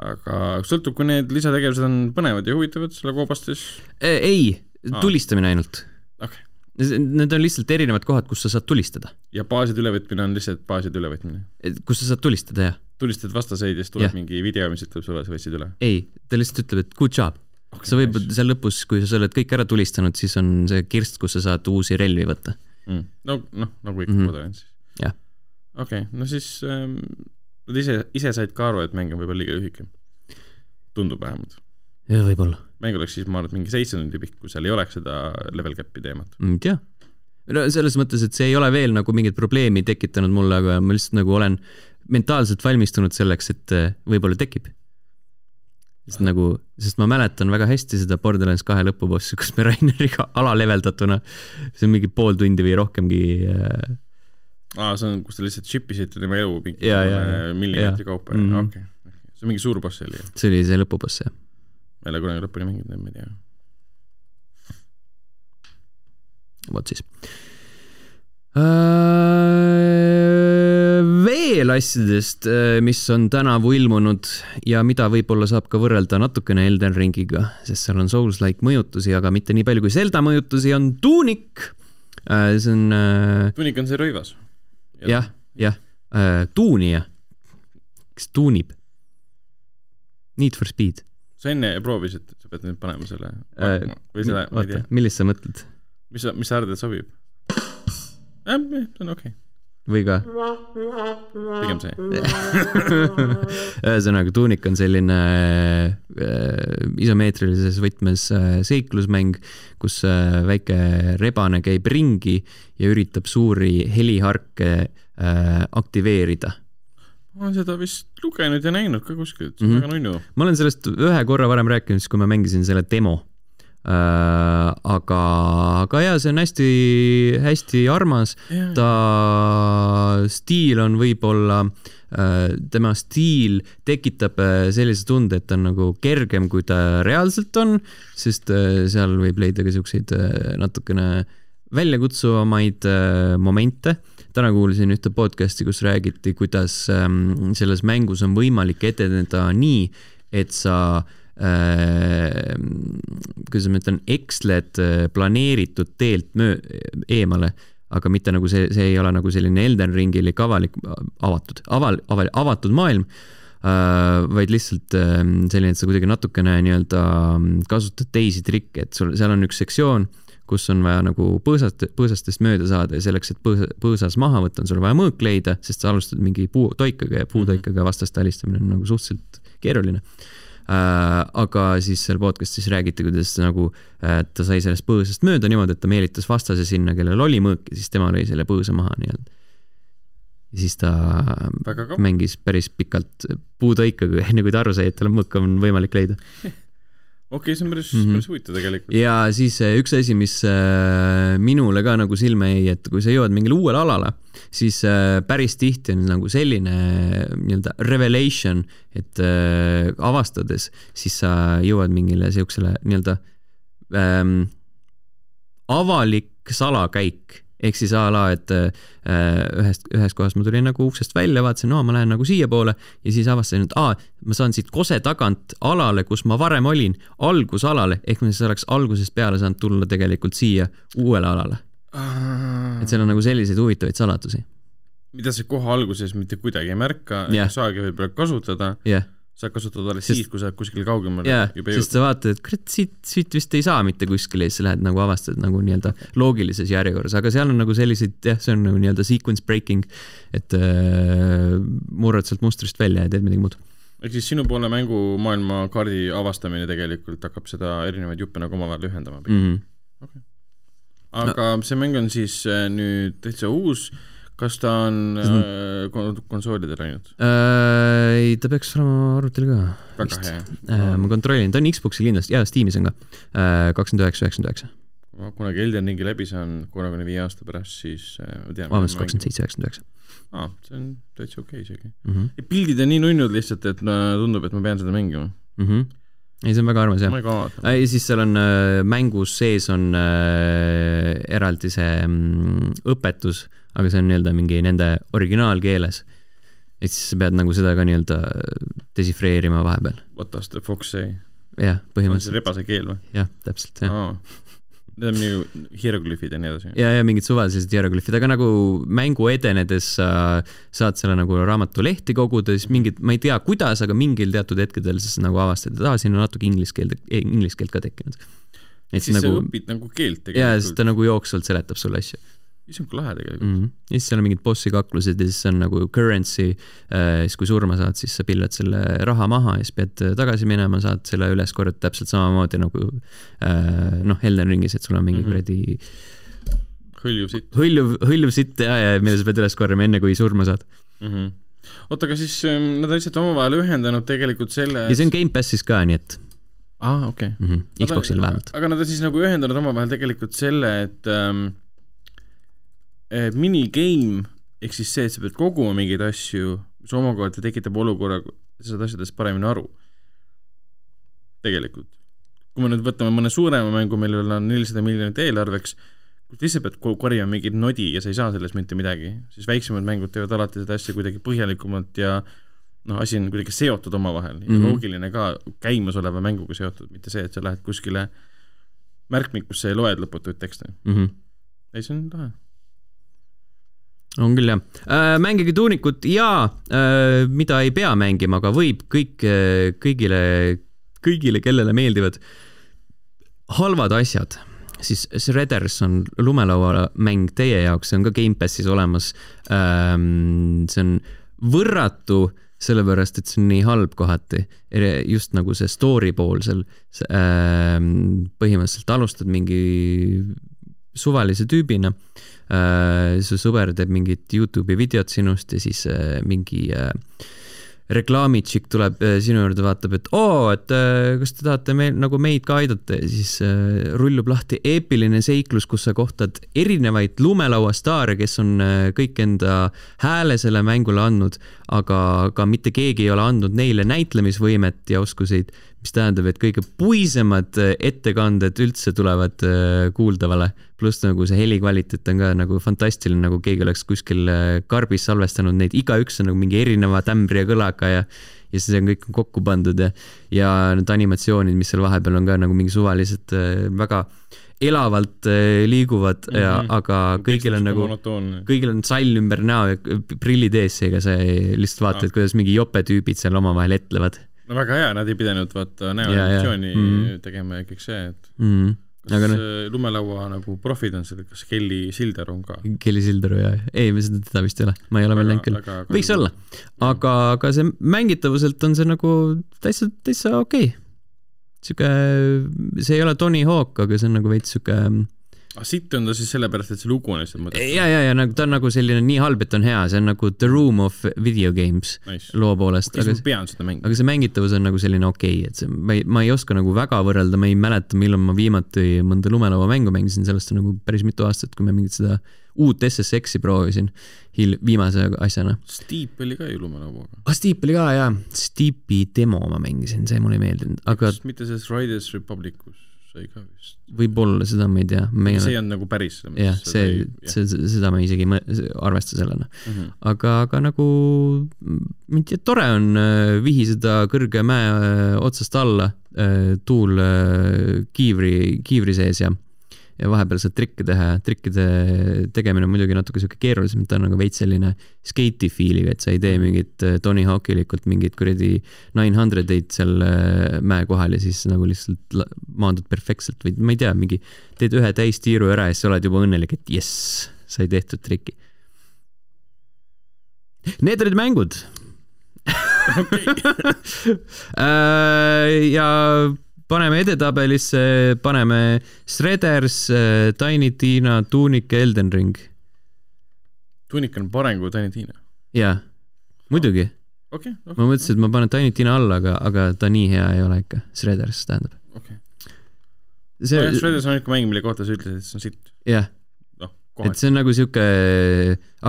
aga sõltub, kui need lisategevused on põnevad ja huvitavad selle koobast, siis ei, Aa. tulistamine ainult. okay.. Need on lihtsalt erinevad kohad, kus sa saad tulistada. ja baaside ülevõtmine on lihtsalt baaside ülevõtmine kus sa saad tulistada, jah. tulistad vastaseid ja siis tuleb Jah. mingi video, mis ütleb sulle, sa võtsid üle ei, ta lihtsalt ütleb, et good job. sa võid seal lõpus, kui sa oled kõik ära tulistanud, siis on see kirst, kus sa saad uusi relvi võtta. mm.. no, noh, nagu ikka mm -hmm. Borderlands. Jah. okei okay,, no siis ähm, nad ise, ise said ka aru, et mäng on võib-olla liiga lühike. tundub vähemalt. võib-olla, mäng oleks siis, ma arvan, et mingi seitse tundi pikk, kui seal ei oleks seda level cap'i teemat. ma ei tea. no selles mõttes, et see ei ole veel nagu mingit probleemi tekitanud mulle, aga ma lihtsalt nagu olen mentaalselt valmistunud selleks, et äh, võib-olla tekib. Sest nagu, sest ma mäletan väga hästi seda Borderlands kahe lõpubossi, kus me Raineriga alaleveldatuna, see on mingi pool tundi või rohkemgi äh, aa, see on, kus te lihtsalt ship isite tema elu mingi Ja, ja, millimeetri kaupa, Mhm. okei. see on mingi suur boss oli, see oli see lõpuboss jah. ma ei ole kunagi lõpuni mänginud, ma ei tea. vot siis. Veel asjadest, mis on tänavu ilmunud ja mida võib-olla saab ka võrrelda natukene Elden Ringiga, sest seal on Souls-like mõjutusi, aga mitte nii palju kui Zelda mõjutusi, on Tunic. see on äh, tunik on see rõivas. jah, jah, tuunija, kes tuunib. Need for speed. sa enne proovisid, sa pead nüüd panema selle Äh, või selle, ma ei tea,, millist sa mõtled mis sa, mis sa arvad, et sobib? jah, see on okei okay., või ka? pigem see. ühesõnaga, Tunic on selline äh, isomeetrilises võtmes äh, seiklusmäng, kus äh, väike rebane käib ringi ja üritab suuri heliharke äh, aktiveerida. ma olen seda vist lugenud ja näinud ka kuskilt, see on Mhm. väga nunnu. ma olen sellest ühe korra varem rääkinud, siis kui ma mängisin selle demo. aga, aga jaa, see on hästi-hästi armas, ta stiil on võib-olla, tema stiil tekitab äh, sellise tunde, et ta on nagu kergem, kui ta reaalselt on, sest äh, seal võib leida ka siukseid äh, natukene väljakutsuvamaid äh, momente. täna kuulsin ühte podcast'i, kus räägiti, kuidas ähm, selles mängus on võimalik edeneda nii, et sa äh, kuidas ma ütlen, eksled äh, planeeritud teelt möö-, eemale, aga mitte nagu see, see ei ole nagu selline Elden Ringilik avalik, avatud, aval-, aval-, avatud maailm äh,, vaid lihtsalt äh, selline, et sa kuidagi natukene nii-öelda mm, kasutad teisi trikke, et sul, seal on üks sektsioon, kus on vaja nagu põõsast, põõsastest mööda saada ja selleks, et põõsa, põõsas maha võtta, on sul vaja mõõk leida, sest sa alustad mingi puutoikaga ja puutoikaga vastaste alistamine on nagu suhteliselt keeruline äh,. Aga siis seal podcast'is räägiti, kuidas nagu äh, ta sai sellest põõsast mööda niimoodi, et ta meelitas vastase sinna, kellel oli mõõk ja siis tema lõi selle põõsa maha nii-öelda. ja siis ta mängis päris pikalt puutoikaga, enne kui ta aru sai, et tal on mõõk on võimalik leida. okei okay,, see on päris mm -hmm. päris huvitav tegelikult. ja siis äh, üks asi, mis äh, minule ka nagu silma jäi, et kui sa jõuad mingile uuele alale, siis äh, päris tihti on nagu selline nii-öelda revelation, et avastades, siis sa jõuad mingile siuksele nii-öelda ähm, avalik salakäik ehk siis a la, et äh, ühest, ühest kohast ma tulin nagu uksest välja, vaatasin, no ma lähen nagu siiapoole ja siis avastasin, et aa, ma saan siit kose tagant alale, kus ma varem olin, algusalale, ehk ma siis oleks algusest peale saanud tulla tegelikult siia uuele alale. et seal on nagu selliseid huvitavaid saladusi. mida sa kohe alguses mitte kuidagi ei märka yeah., ei saagi võib-olla kasutada, jah, saad kasutada alles Sest- siis, kui sa oled kuskil kaugemal juba sest sa vaatad, et kurat, siit, siit vist ei saa mitte kuskile ja siis sa lähed nagu avastad nagu nii-öelda loogilises järjekorras, aga seal on nagu selliseid, jah, see on nagu nii-öelda sequence breaking, et äh, murrad sealt mustrist välja ja teed midagi muud. ehk siis sinu poole mängumaailma kaardi avastamine tegelikult hakkab seda erinevaid juppe nagu omavahel ühendama Mm -hmm. aga see mäng on siis äh, nüüd täitsa uus, kas ta on Mhm. äh, kon- konsoolidel ainult? Äh, ei, ta peaks olema arvutil ka. väga hea Äh, ma kontrollin, ta on Xboxil kindlasti ja Steamis on ka. kakskümmend üheksa, üheksakümmend üheksa, ma kunagi Elden Ringi läbi saan kolmekümne viie aasta pärast, siis äh, ma tean. vabandust, kakskümmend seitse, üheksakümmend üheksa. aa, see on täitsa okei okay, isegi. Mhm. pildid on nii nunnud lihtsalt, et no, tundub, et ma pean seda mängima. ei, see on väga armas jah ma. ja siis seal on äh, mängus sees on äh, eraldi see mm, õpetus, aga see on nii-öelda mingi nende originaalkeeles. et siis sa pead nagu seda ka nii-öelda desifreerima vahepeal. What does the fox say? jah, põhimõtteliselt, rebase keel või? jah, täpselt jah. aa, need on nagu hieroglüüfid ja nii edasi. ja, ja mingid suvalised hieroglüüfid, aga nagu mängu edenedes sa saad selle nagu raamatu lehti koguda, siis mingid, ma ei tea, kuidas, aga mingil teatud hetkedel siis nagu avastad, et aa, siin on natuke inglise keelt, inglise keelt ka tekkinud. et siis siis sa nagu, õpid nagu keelt jaa, siis tegelikult. ta nagu jooksvalt seletab sulle asju on ka lahe tegelikult. mm. -hmm. ja siis seal on mingid bossi kaklused ja siis on nagu currency äh,, siis kui surma saad, siis sa pillad selle raha maha ja siis pead äh, tagasi minema, saad selle üles korjata täpselt samamoodi nagu äh, noh, Elden Ringis, et sul on mingi Mhm. kuradi hõljuv sitt hõljuv, hõljuv sitt ja, ja mille sa pead üles korjama enne, kui surma saad. mm. -hmm. oota, aga siis ähm, nad on lihtsalt omavahel ühendanud tegelikult selle ja see on Gamepassis ka, nii et aa, okei okay.. mm -hmm. Xboxil vähemalt. aga nad on siis nagu ühendanud omavahel tegelikult selle, et ähm, minigame ehk siis see, et sa pead koguma mingeid asju, mis omakorda tekitab olukorra, sa saad asjadest paremini aru. tegelikult. kui me nüüd võtame mõne suurema mängu, millel on nelisada miljonit eelarveks, kus sa lihtsalt pead ko- korjama mingit nodi ja sa ei saa sellest mitte midagi, siis väiksemad mängud teevad alati seda asja kuidagi põhjalikumalt ja noh, asi on kuidagi seotud omavahel ja Mhm. loogiline ka käimasoleva mänguga seotud, mitte see, et sa lähed kuskile märkmikusse ja loed lõputuid tekste. mm. -hmm. ei, see on lahe. On küll jah äh,. mängige tuunikut ja äh, mida ei pea mängima, aga võib kõik äh,, kõigile, kõigile, kellele meeldivad halvad asjad, siis Shredders on lumelauamäng teie jaoks, see on ka Gamepassis olemas ähm,. see on võrratu, sellepärast et see on nii halb kohati, just nagu see story pool seal ähm,. põhimõtteliselt alustad mingi suvalise tüübina äh, su sõber teeb mingit Youtube'i videot sinust ja siis äh, mingi äh, reklaamitšik tuleb sinu juurde, vaatab, et oo, et kas te tahate meil nagu meid ka aidata? Ja siis rullub lahti eepiline seiklus, kus sa kohtad erinevaid lumelauastaare, kes on kõik enda hääle selle mängule andnud, aga ka mitte keegi ei ole andnud neile näitlemisvõimet ja oskuseid, mis tähendab, et kõige puisemad äh, ettekanded üldse tulevad äh, kuuldavale, pluss nagu see helikvaliteet on ka nagu fantastiline, nagu keegi oleks kuskil äh, karbis salvestanud neid, igaüks on nagu mingi erineva tämbri ja kõlaga ja ja siis on kõik kokku pandud ja, ja need animatsioonid, mis seal vahepeal on ka nagu mingi suvalised väga elavalt liiguvad mm, -hmm. ja Mhm. aga kõigil on nagu kõigil on sall ümber näo ja prillid ees, seega sa lihtsalt vaatad, kuidas mingi jopetüübid seal omavahel etlevad no väga hea, nad ei pidanud vaata näoanimatsiooni Mhm. tegema ja kõik see, et mm.. kas aga äh, lumelaua nagu profid on seal, kas Kelly Sildaru on ka? Kelly Sildaru ja, ei, seda teda vist ei ole, ma ei ole veel näinud küll. võiks olla, aga, aga see mängitavuselt on see nagu täitsa, täitsa okei okay.. sihuke, see ei ole Tony Hawk, aga see on nagu veits sihuke aga sitt on ta siis sellepärast, et see lugu on lihtsalt mõttetu. ja, ja, ja nagu ta on nagu selline nii halb, et on hea, see on nagu The Room of Video Games Nice. loo poolest, aga ma pean seda mängima? aga see mängitavus on nagu selline okei okay,, et see, ma ei, ma ei oska nagu väga võrrelda, ma ei mäleta, millal ma viimati mõnda lumelauamängu mängisin, sellest on nagu päris mitu aastat, kui ma mingit seda uut SSX-i proovisin hil-, viimase asjana. Steep oli ka ju lumelauaga. ah, Steep oli ka jaa, Steepi demo ma mängisin, see mulle ei meeldinud, aga mitte selles Riders Republicus sai ka vist? võib-olla seda ma ei tea. see ei olnud nagu päris. jah, see, see, seda ma isegi ei arvesta sellena. Mhm. aga, aga nagu ma ei tea, tore on äh, vihiseda kõrge mäe äh, otsast alla, tuul äh, kiivri, kiivri sees ja ja vahepeal saad trikke teha ja trikkide tegemine on muidugi natuke sihuke keerulisem, ta on nagu veits selline skate'i feel'iga, et sa ei tee mingit äh, Tony Hawkilikult mingit kuradi nine hundred eid seal äh, mäe kohal ja siis nagu lihtsalt maandud perfektselt või ma ei tea, mingi teed ühe täistiiru ära ja siis sa oled juba õnnelik, et jess, sai tehtud triki. Need olid mängud. Äh, ja paneme edetabelisse, paneme Shredders, Tiny Tina, Tunic, Elden Ring. Tunik on parem kui Tiny Tina. jaa, muidugi. okei, ma mõtlesin, et ma panen Tiny Tina alla, aga, aga ta nii hea ei ole ikka, Shredders tähendab. okei. see, Shredders on ikka mäng, mille kohta sa ütlesid, et see on sitt. jah, noh, et see on nagu sihuke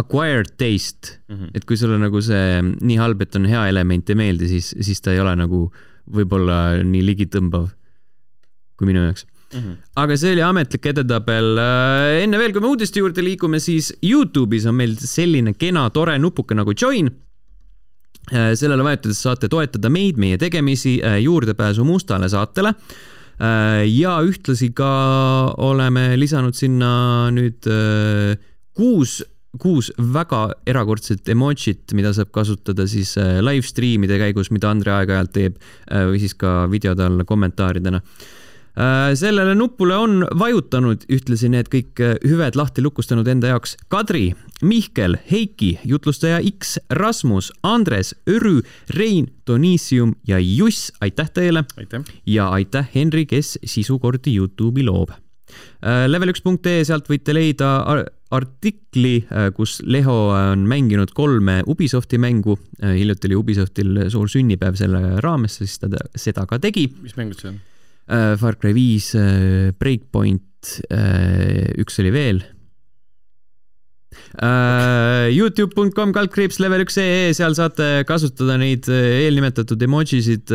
acquired taste, Mhm. et kui sulle nagu see nii halb, et on hea element ei meeldi, siis, siis ta ei ole nagu võib-olla nii ligitõmbav kui minu jaoks. Mhm. aga see oli ametlik edetabel. enne veel, kui me uudiste juurde liigume, siis Youtube'is on meil selline kena tore nupuke nagu join. sellele vajutades saate toetada meid, meie tegemisi, juurdepääsu mustale saatele. ja ühtlasi ka oleme lisanud sinna nüüd äh, kuus kuus väga erakordset emotsit, mida saab kasutada siis äh, live stream'ide käigus, mida Andre aeg-ajalt teeb äh, või siis ka videode alla kommentaaridena. Äh, sellele nupule on vajutanud ühtlasi need kõik hüved lahti lukustanud enda jaoks Kadri, Mihkel, Heiki, jutlustaja X, Rasmus, Andres, Örü, Rein, Donissium ja Juss, aitäh teile! Ja aitäh Henri, kes sisukordi Youtube'i loob. Level1.ee, sealt võite leida artikli, kus Leho on mänginud kolme Ubisofti mängu. hiljuti oli Ubisoftil suur sünnipäev selle raames, siis ta ta seda ka tegi. mis mängud see on? Far Cry viis, Breakpoint, üks oli veel. Youtube.com kaldkriips level üks ee, seal saate kasutada neid äh, eelnimetatud emojisid.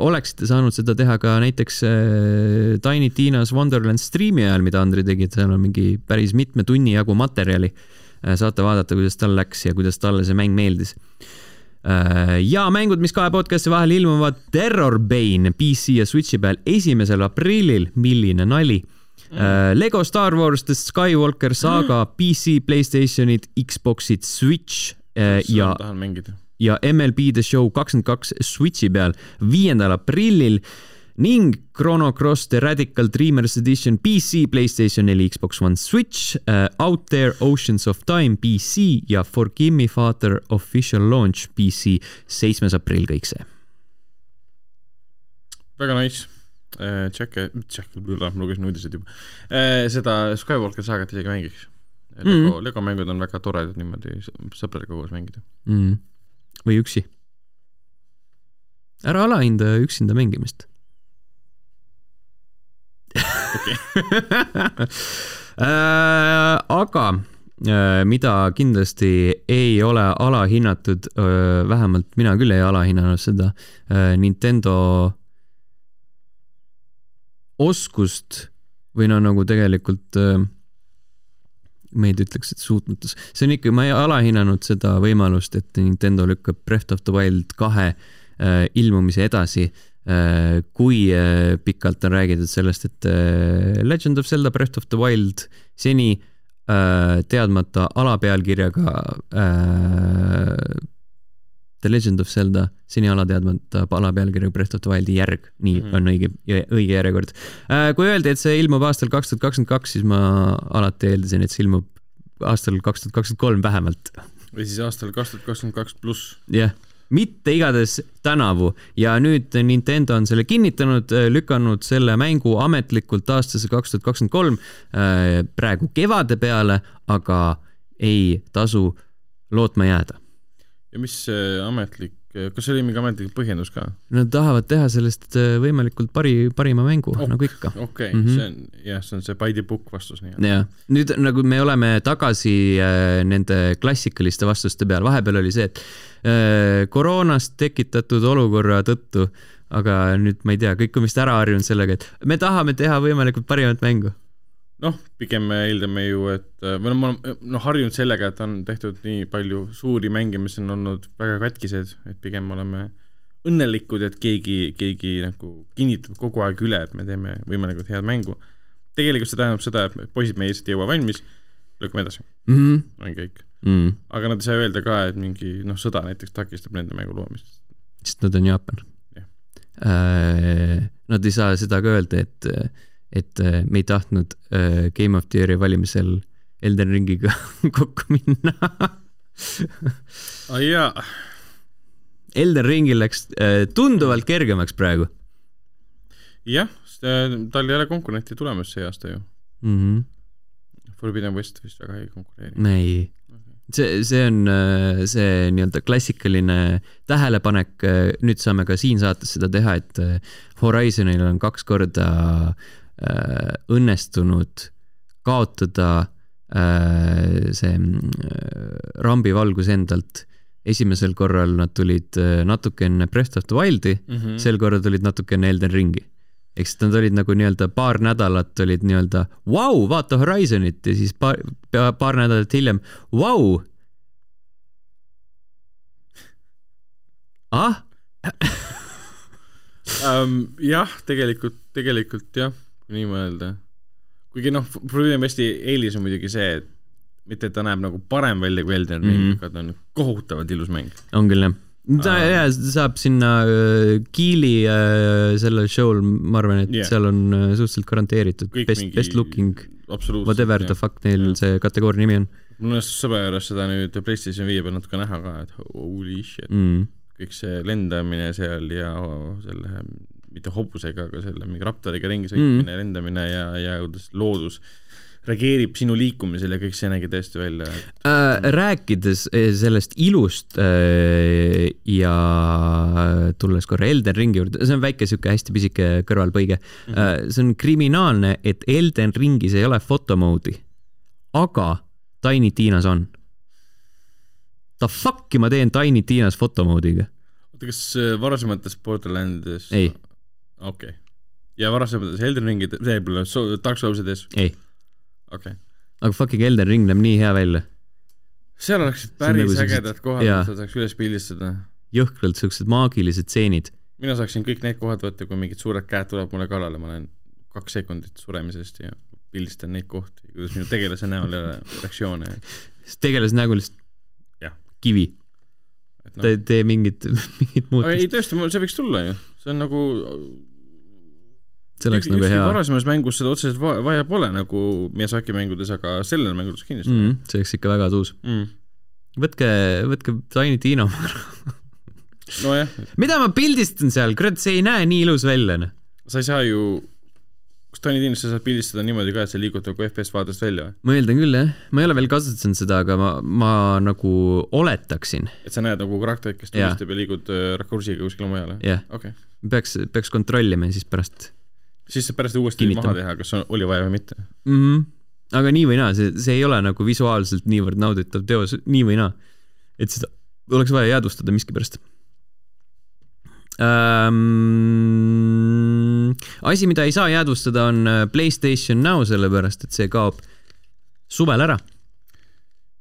oleksite saanud seda teha ka näiteks äh, Tiny Tina's Wonderland striimi ajal, mida Andri tegi, et seal on mingi päris mitme tunni jagu materjali. saate vaadata, kuidas tal läks ja kuidas talle see mäng meeldis ja mängud, mis kahe podcast'i vahel ilmuvad, Terror Bane PC ja Switchi peal esimesel aprillil, milline nali mm.. Lego Star Wars The Skywalker saaga mm. PC, Playstationid, Xboxid, Switch äh, ja, ja MLB The Show kakskümmend kaks Switchi peal viiendal aprillil ning Chrono Cross The Radical Dreamers Edition PC, Playstation neli, Xbox One, Switch uh,, Out There Oceans of Time PC ja Forgive Me Father Official Launch PC, seitsmes aprill kõik see. väga nice. Jack, Jack, ma lugesin uudiseid juba. seda Skywalker saagat isegi mängiks. Lego mm. -hmm. Lego mängud on väga toredad niimoodi sõ- sõpradega koos mängida. mm.. või üksi. ära alahinda üksinda mängimist. okei. Äh, aga äh, mida kindlasti ei ole alahinnatud, vähemalt mina küll ei alahinnanud seda äh, Nintendo oskust või no nagu tegelikult äh, ma ei ütleks, et suutmatus, see on ikka, ma ei alahinnanud seda võimalust, et Nintendo lükkab Breath of the Wild kahe äh, ilmumise edasi äh,. kui äh, pikalt on räägitud sellest, et äh, Legend of Zelda Breath of the Wild seni äh, teadmata alapealkirjaga äh, The Legend of Zelda, seni alateadmata alapealkirjaga Breath of the Wildi järg, nii mm. -hmm. on õige, õige järjekord äh,. kui öeldi, et see ilmub aastal kaks tuhat kakskümmend kaks, siis ma alati eeldasin, et see ilmub aastal kaks tuhat kakskümmend kolm vähemalt. või siis aastal kaks tuhat kakskümmend kaks pluss. jah, mitte igatahes tänavu ja nüüd Nintendo on selle kinnitanud, lükanud selle mängu ametlikult aastasse kaks tuhat kakskümmend kolm praegu kevade peale, aga ei tasu lootma jääda. Ja mis see ametlik kas oli mingi ametlik põhjendus ka? Nad tahavad teha sellest äh, võimalikult pari, parima mängu ok,, nagu ikka. okei okay. mm, -hmm. see on, jah, see on see by the book vastus nii-öelda. jah, nüüd nagu me oleme tagasi äh, nende klassikaliste vastuste peal, vahepeal oli see, et äh, koroonast tekitatud olukorra tõttu, aga nüüd ma ei tea, kõik on vist ära harjunud sellega, et me tahame teha võimalikult parimat mängu noh, pigem me eeldame ju, et või noh, ma olen noh, harjunud sellega, et on tehtud nii palju suuri mänge, mis on olnud väga katkised, et pigem oleme õnnelikud, et keegi, keegi nagu kinnitab kogu aeg üle, et me teeme võimalikult head mängu. tegelikult see tähendab seda, et poisid, me lihtsalt ei jõua valmis, lükkame edasi mm. -hmm. on kõik mm. -hmm. aga nad ei saa öelda ka, et mingi noh, sõda näiteks takistab nende mängu loomist. sest nad on Jaapan. Äh, nad ei saa seda ka öelda, et et äh, me ei tahtnud äh, Game of the Year'i valimisel Elden Ringiga kokku minna oh, jaa. Elden Ringil läks äh, tunduvalt kergemaks praegu. jah, tal ei ole konkurenti tulemas see aasta ju mm. -hmm. Forbidden West vist väga ei konkureeri. ei see, see on see nii-öelda klassikaline tähelepanek, nüüd saame ka siin saates seda teha, et Horizonil on kaks korda äh, Äh, õnnestunud kaotada äh, see äh, rambivalgus endalt. esimesel korral nad tulid natuke enne Breath of the Wildi mm, -hmm. sel korral tulid natuke enne Elden Ringi. ehk siis nad olid nagu nii-öelda paar nädalat olid nii-öelda vau, vaata Horizonit ja siis paar, paar nädalat hiljem, vau. ah um,? jah, tegelikult, tegelikult jah kui nii mõelda. kuigi noh, Forbidden Westi eelis on muidugi see, et mitte, et ta näeb nagu parem välja kui Elden Ring mm, -hmm. aga ta on kohutavalt ilus mäng. on küll jah ta uh, ja saab sinna uh, Kiili uh, sellel show'l, ma arvan, et yeah. seal on uh, suhteliselt garanteeritud Kõik best, best looking, whatever the fuck neil yeah. see kategooria nimi on. mul õnnestus sõbra juures seda nüüd PlayStation viie peal natuke näha ka, et holy shit mm.. kõik see lendamine seal ja selle mitte hobusega, aga selle mingi raptoriga ringi sõitmine mm., lendamine ja, ja kuidas loodus reageerib sinu liikumisele ja kõik see nägi tõesti välja et... äh,. rääkides eh, sellest ilust äh, ja tulles korra Elden Ringi juurde, see on väike sihuke hästi pisike kõrvalpõige mm. -hmm. Äh, see on kriminaalne, et Elden Ringis ei ole fotomoodi, aga Tiny Tinas on. The fuck'i ma teen Tiny Tinas fotomoodiga? oota, kas äh, varasemates Borderlandides ei okei okay.. ja varasemates Elden Ringid, see pole Dark Soulsides? ei. okei okay.. aga fucking Elden Ring näeb nii hea välja. seal oleksid päris nagu ägedad kohad, mida sa saaks üles pildistada. jõhkralt siuksed maagilised stseenid. mina saaksin kõik need kohad võtta, kui mingid suured käed tulevad mulle kallale, ma olen kaks sekundit suremisest ja pildistan neid kohti, kuidas minu tegelase näol ei ole reaktsioone. tegelase nägu lihtsalt kivi no.. ta ei tee mingit, mingit muutust. ei tõesti, see võiks tulla ju, see on nagu see oleks nagu hea. varasemas mängus seda otseselt vaja pole nagu Miyazaki mängudes, aga sellel mängudes kindlasti mm,. see oleks ikka väga tuus mm.. võtke, võtke Tiny Dino nojah. mida ma pildistan seal, kurat, see ei näe nii ilus välja, noh. sa ei saa ju kas Tiny Tiinist sa saad pildistada niimoodi ka, et see liigub nagu FPS vaatest välja või? ma eeldan küll, jah. ma ei ole veel kasutanud seda, aga ma, ma nagu oletaksin. et sa näed nagu karakterit, kes tulistab ja liigud äh, rakursiga kuskile mujale? jah okay.. peaks, peaks kontrollima ja siis pärast siis saab pärast uuesti kinnitama. maha teha, kas on, oli vaja või mitte mm. -hmm. aga nii või naa, see, see ei ole nagu visuaalselt niivõrd nauditav teos, nii või naa. et seda oleks vaja jäädvustada miskipärast ähm,. asi, mida ei saa jäädvustada, on äh, Playstation Now, sellepärast et see kaob suvel ära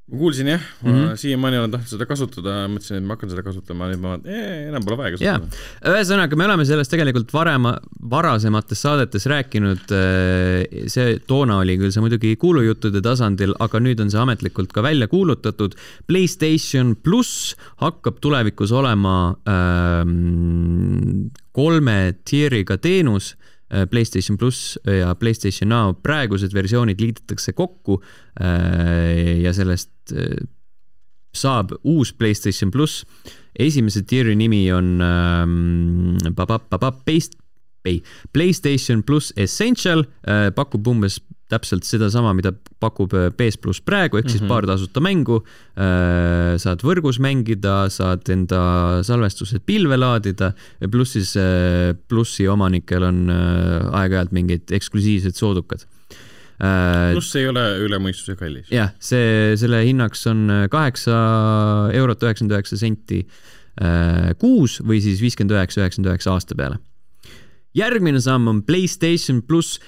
ma kuulsin jah, mm -hmm. siiamaani olen tahtnud seda kasutada, mõtlesin, et ma hakkan seda kasutama, nüüd ma ee, enam pole vaja kasutada. ühesõnaga, me oleme sellest tegelikult varem, varasemates saadetes rääkinud. See toona oli küll see muidugi kuulujuttude tasandil, aga nüüd on see ametlikult ka välja kuulutatud. Playstation pluss hakkab tulevikus olema ähm, kolme tier'iga teenus PlayStation pluss ja PlayStation Now praegused versioonid liidetakse kokku äh, ja sellest äh, saab uus Playstation pluss. esimese tier'i nimi on ähm, PlayStation pluss Essential äh,, pakub umbes täpselt sedasama, mida pakub PS äh, pluss praegu, ehk siis mm -hmm. paar tasuta mängu äh,. saad võrgus mängida, saad enda salvestused pilve laadida, pluss siis äh, plussi omanikel on aeg-ajalt mingid eksklusiivsed soodukad pluss ei ole üle mõistuse kallis. jah, see, selle hinnaks on kaheksa eurot üheksakümmend üheksa senti kuus või siis viiskümmend üheksa, üheksakümmend üheksa aasta peale järgmine samm on Playstation pluss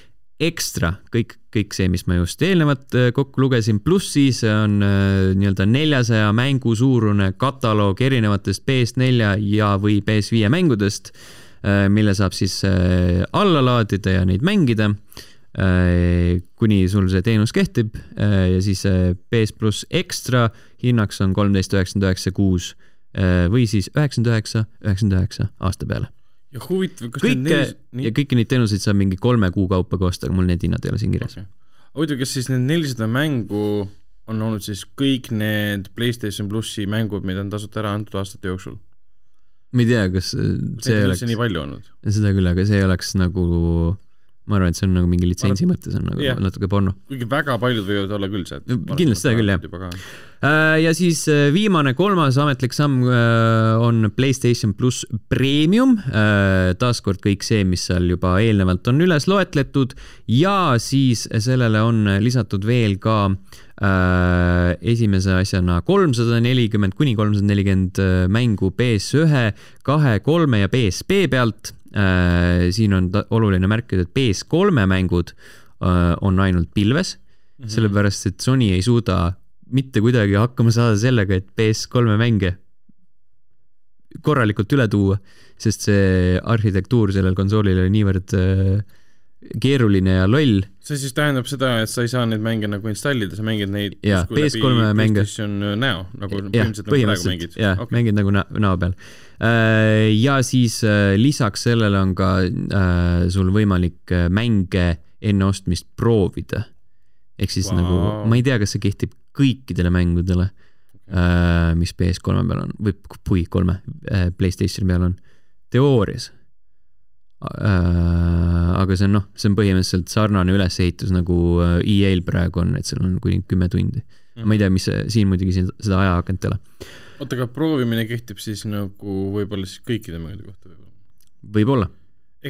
ekstra, kõik, kõik see, mis ma just eelnevalt äh, kokku lugesin, pluss siis on äh, nii-öelda neljasaja mängu suurune kataloog erinevatest PS4 ja, või PS5 mängudest, äh, mille saab siis alla laadida ja neid mängida. kuni sul see teenus kehtib ja siis PS pluss ekstra hinnaks on kolmteist üheksakümmend üheksa kuus või siis üheksakümmend üheksa, üheksakümmend üheksa aasta peale ja huvitav, kas kõike nelis... Nii... ja kõiki neid teenuseid saab mingi kolme kuu kaupa ka osta, aga mul need hinnad ei ole siin kirjas okay.. huvitav, kas siis need nelisada mängu on olnud siis kõik need Playstation plussi mängud, mida on tasuta ära antud aastate jooksul? ma ei tea, kas see oleks nii palju olnud? seda küll, aga see oleks nagu ma arvan, et see on nagu mingi litsentsi mõttes on nagu yeah. natuke porno. kuigi väga paljud võivad olla küll see. kindlasti seda küll, jah. Äh, ja siis äh, viimane, kolmas ametlik samm äh, on Playstation pluss Premium. taaskord kõik see, mis seal juba eelnevalt on üles loetletud ja siis sellele on lisatud veel ka esimese asjana kolmsada nelikümmend kuni kolmsada nelikümmend mängu PS1, kahe, kolme ja PSP pealt siin on oluline märkida, et PS3 mängud äh, on ainult pilves mm, -hmm. sellepärast et Sony ei suuda mitte kuidagi hakkama saada sellega, et PS3 mänge korralikult üle tuua, sest see arhitektuur sellel konsoolil oli niivõrd äh, keeruline ja loll. see siis tähendab seda, et sa ei saa neid mänge nagu installida, sa mängid neid jaa, PS3 mänge. näo, nagu ja, põhimõtteliselt nagu praegu mängid. jah okay., mängid nagu näo peal Äh, ja siis äh, lisaks sellele on ka äh, sul võimalik mänge enne ostmist proovida. ehk siis wow. nagu, ma ei tea, kas see kehtib kõikidele mängudele mis PS3 peal on või pui, kolme, Playstationi peal on, teoorias. Aga see on noh, see on põhimõtteliselt sarnane ülesehitus nagu EA-l praegu on, et seal on kuni kümme tundi. Ma ei tea, mis siin muidugi siin seda ajaakent ei ole oota, aga proovimine kehtib siis nagu võib-olla siis kõikide mängude kohta võib-olla? võib-olla.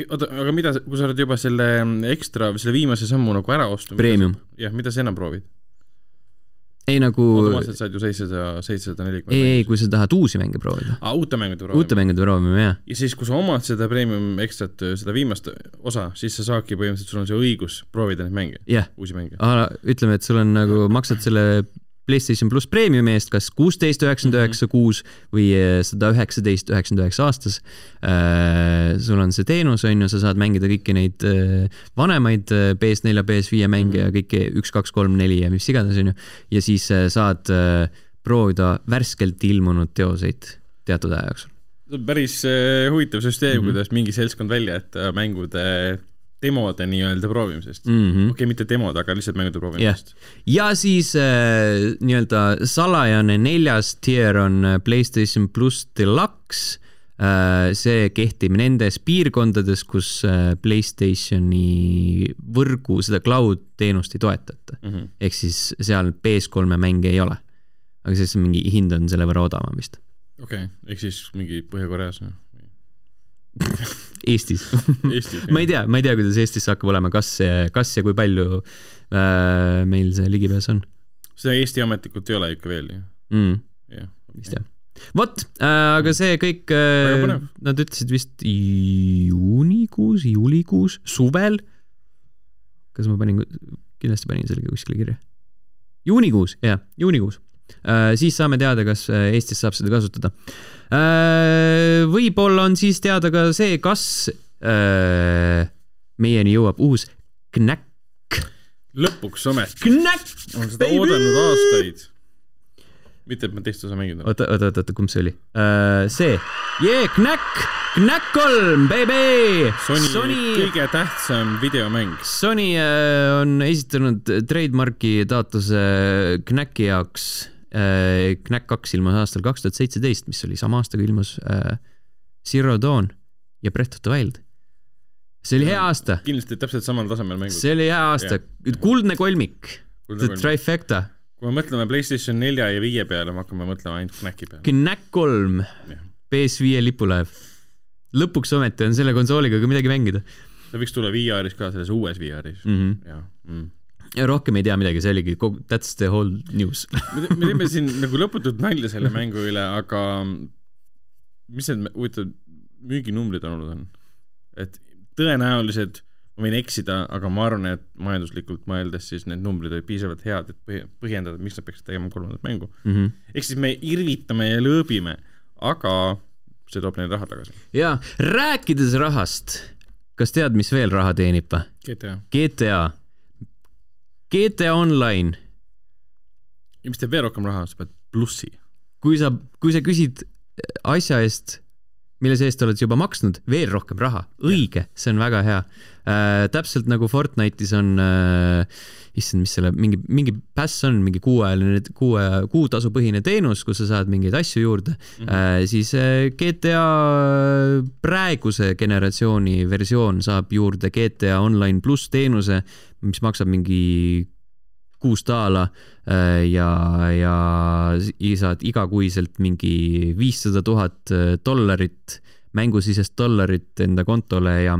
oota, aga mida, kui sa oled juba selle ekstra, selle viimase sammu nagu ära ostnud Premium. jah, mida sa enam proovid? ei nagu automaatselt saad ju seitsesada, seitsesada nelikümmend ei, ei, kui sa tahad uusi mänge proovida. aa, uute mängude proovima? uute mängude proovima, jah. ja siis, kui sa omad seda premium ekstrat, seda viimast osa, siis sa saadki põhimõtteliselt, sul on see õigus proovida neid mänge yeah., uusi mänge. ütleme, et sul on nagu, maksad selle PlayStation pluss Premiumi eest kas kuusteist üheksakümmend üheksa mhm. kuus või eh, sada üheksateist üheksakümmend üheksa aastas. Eh, sul on see teenus, on ju, sa saad mängida kõiki neid eh, vanemaid PS4 ja PS5 mänge ja mhm. kõiki üks, kaks, kolm, neli ja mis iganes, on ju. ja siis saad proovida värskelt ilmunud teoseid teatud aja jooksul. päris huvitav süsteem mm, -hmm. kuidas mingi seltskond välja jätta mängude demode nii-öelda proovimisest mm -hmm.. okei okay,, mitte demod, aga lihtsalt mängude proovimisest yeah.. ja siis äh, nii-öelda salajane neljas tier on äh, Playstation pluss Deluxe äh,. see kehtib nendes piirkondades, kus äh, Playstationi võrgu, seda cloud teenust ei toetata mm -hmm.. ehk siis seal PS3 mänge ei ole. aga siis mingi hind on selle võrra odavam vist. okei okay., ehk siis mingi Põhja-Koreas või? Eestis, Eestis ma ei tea, ma ei tea, kuidas Eestis see hakkab olema, kas kas ja kui palju äh, meil see ligipääs on. seda Eesti ametlikult ei ole ikka veel ju mm.. jah. vist jah. vot äh,, aga see kõik äh,, nad ütlesid vist juunikuus, juulikuus, suvel. kas ma panin, kindlasti panin selle kuskile kirja. juunikuus, jah, juunikuus. Siis saame teada, kas äh, Eestis saab seda kasutada Äh, võib-olla on siis teada ka see, kas äh, meieni jõuab uus knäkk. lõpuks ometi. knäkk. olen seda baby! oodanud aastaid. mitte, et ma teist osa mänginud olen. oota, oota, oota, oota, kumb see oli uh,? see, jee, knäkk, knäkk kolm, baby. Sony, Sony kõige tähtsam videomäng. Sony uh, on esitanud trademarki taotluse knäki jaoks äh, Knack kaks ilmus aastal kaks tuhat seitseteist, mis oli sama aasta, kui ilmus äh, Zero Dawn ja Breath of the Wild. see oli hea aasta, kindlasti täpselt samal tasemel mängud. see oli hea aasta, kuldne kolmik, the trifecta, kui me mõtleme Playstation nelja ja viie peale, me hakkame mõtlema ainult Knacki peale. Knack kolm Jah., PS5 lipulaev. lõpuks ometi on selle konsooliga ka midagi mängida see võiks tulla VR-is ka, selles uues VR-is mm. -hmm. mm.. Ja rohkem ei tea midagi, see oligi kogu, that's the whole news. me te- me teeme siin nagu lõputut nalja selle mängu üle, aga mis need huvitav müüginumbrid olnud on? et tõenäoliselt ma võin eksida, aga ma arvan, et majanduslikult mõeldes siis need numbrid olid piisavalt head, et põhjendada, miks nad peaksid tegema kolmandat mängu. Mm -hmm. ehk siis me irvitame ja lõõbime, aga see toob neile raha tagasi. ja rääkides rahast, kas tead, mis veel raha teenib või? GTA. GTA, GTA Online, ja mis teeb veel rohkem raha, sa pead plussi. kui sa, kui sa küsid asja eest, milles eest oled sa juba maksnud, veel rohkem raha, õige, see on väga hea äh,. täpselt nagu Fortnite'is on äh,, issand, mis selle mingi, mingi pass on, mingi kuuajaline, kuue, kuutasupõhine teenus, kus sa saad mingeid asju juurde mm, -hmm. äh, siis äh, GTA praeguse generatsiooni versioon saab juurde GTA Online pluss teenuse, mis maksab mingi kuus daala äh, ja, ja saad igakuiselt mingi viissada tuhat äh, dollarit, mängusisest dollarit enda kontole ja,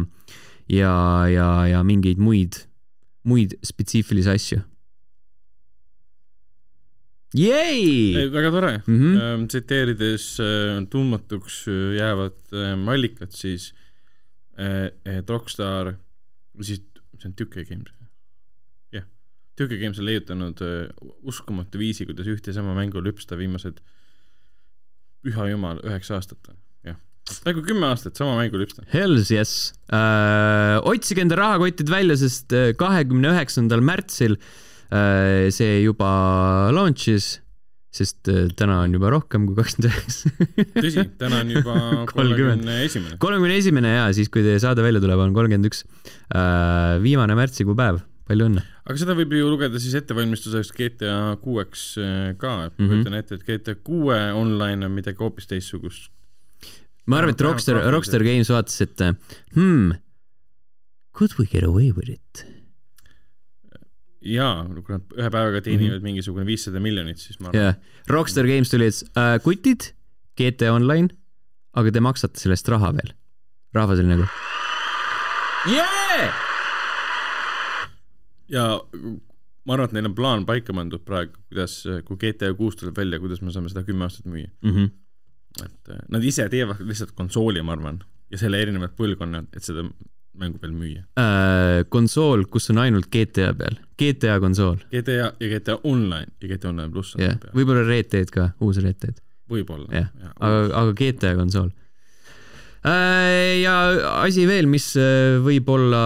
ja, ja, ja mingeid muid, muid spetsiifilisi asju. Jei! väga tore mm. -hmm. tsiteerides äh, tundmatuks äh, jäävat äh, allikat, siis äh, et Rockstar, siis see on Tüke Games, jah, Tüke Games on leiutanud uskumatu viisi, kuidas ühte ja sama mängu lüpsta viimased püha jumal üheksa aastat, jah, peaaegu kümme aastat sama mängu lüpsta. Hells yes äh,. otsige enda rahakotid välja, sest kahekümne üheksandal märtsil äh, see juba launch'is, sest äh, täna on juba rohkem kui kakskümmend üheksa. tõsi, täna on juba kolmekümne esimene. kolmekümne esimene ja siis, kui teie saade välja tuleb, on kolmkümmend üks. viimane märtsikuu päev, palju õnne. aga seda võib ju lugeda siis ettevalmistuseks GTA kuueks äh, ka, et ma Mhm. kujutan ette, et GTA kuue online on midagi hoopis teistsugust. Ma arvan, et Rockstar. Rockstar Games vaatas, et hmm, could we get away with it? jaa, kui nad ühe päevaga teenivad mm -hmm. mingisugune viissada miljonit, siis ma arvan jah, Rockstar Games tuli, et äh, kutid, GTA Online, aga te maksate selle eest raha veel. rahvas oli nagu yeah!. ja ma arvan, et neil on plaan paika pandud praegu, kuidas, kui GTA kuus tuleb välja, kuidas me saame seda kümme aastat müüa. Mm -hmm. Et äh, nad ise teevad lihtsalt konsooli, ma arvan, ja selle erinevad põlvkonnad, et seda mängu veel müüa. äh, konsool, kus on ainult GTA peal, GTA konsool, GTA ja GTA Online ja GTA Online pluss on yeah., peal. võib-olla Red Dead ka, uus Red Dead, võib-olla jah, aga, aga GTA konsool. ja asi veel, mis äh, võib-olla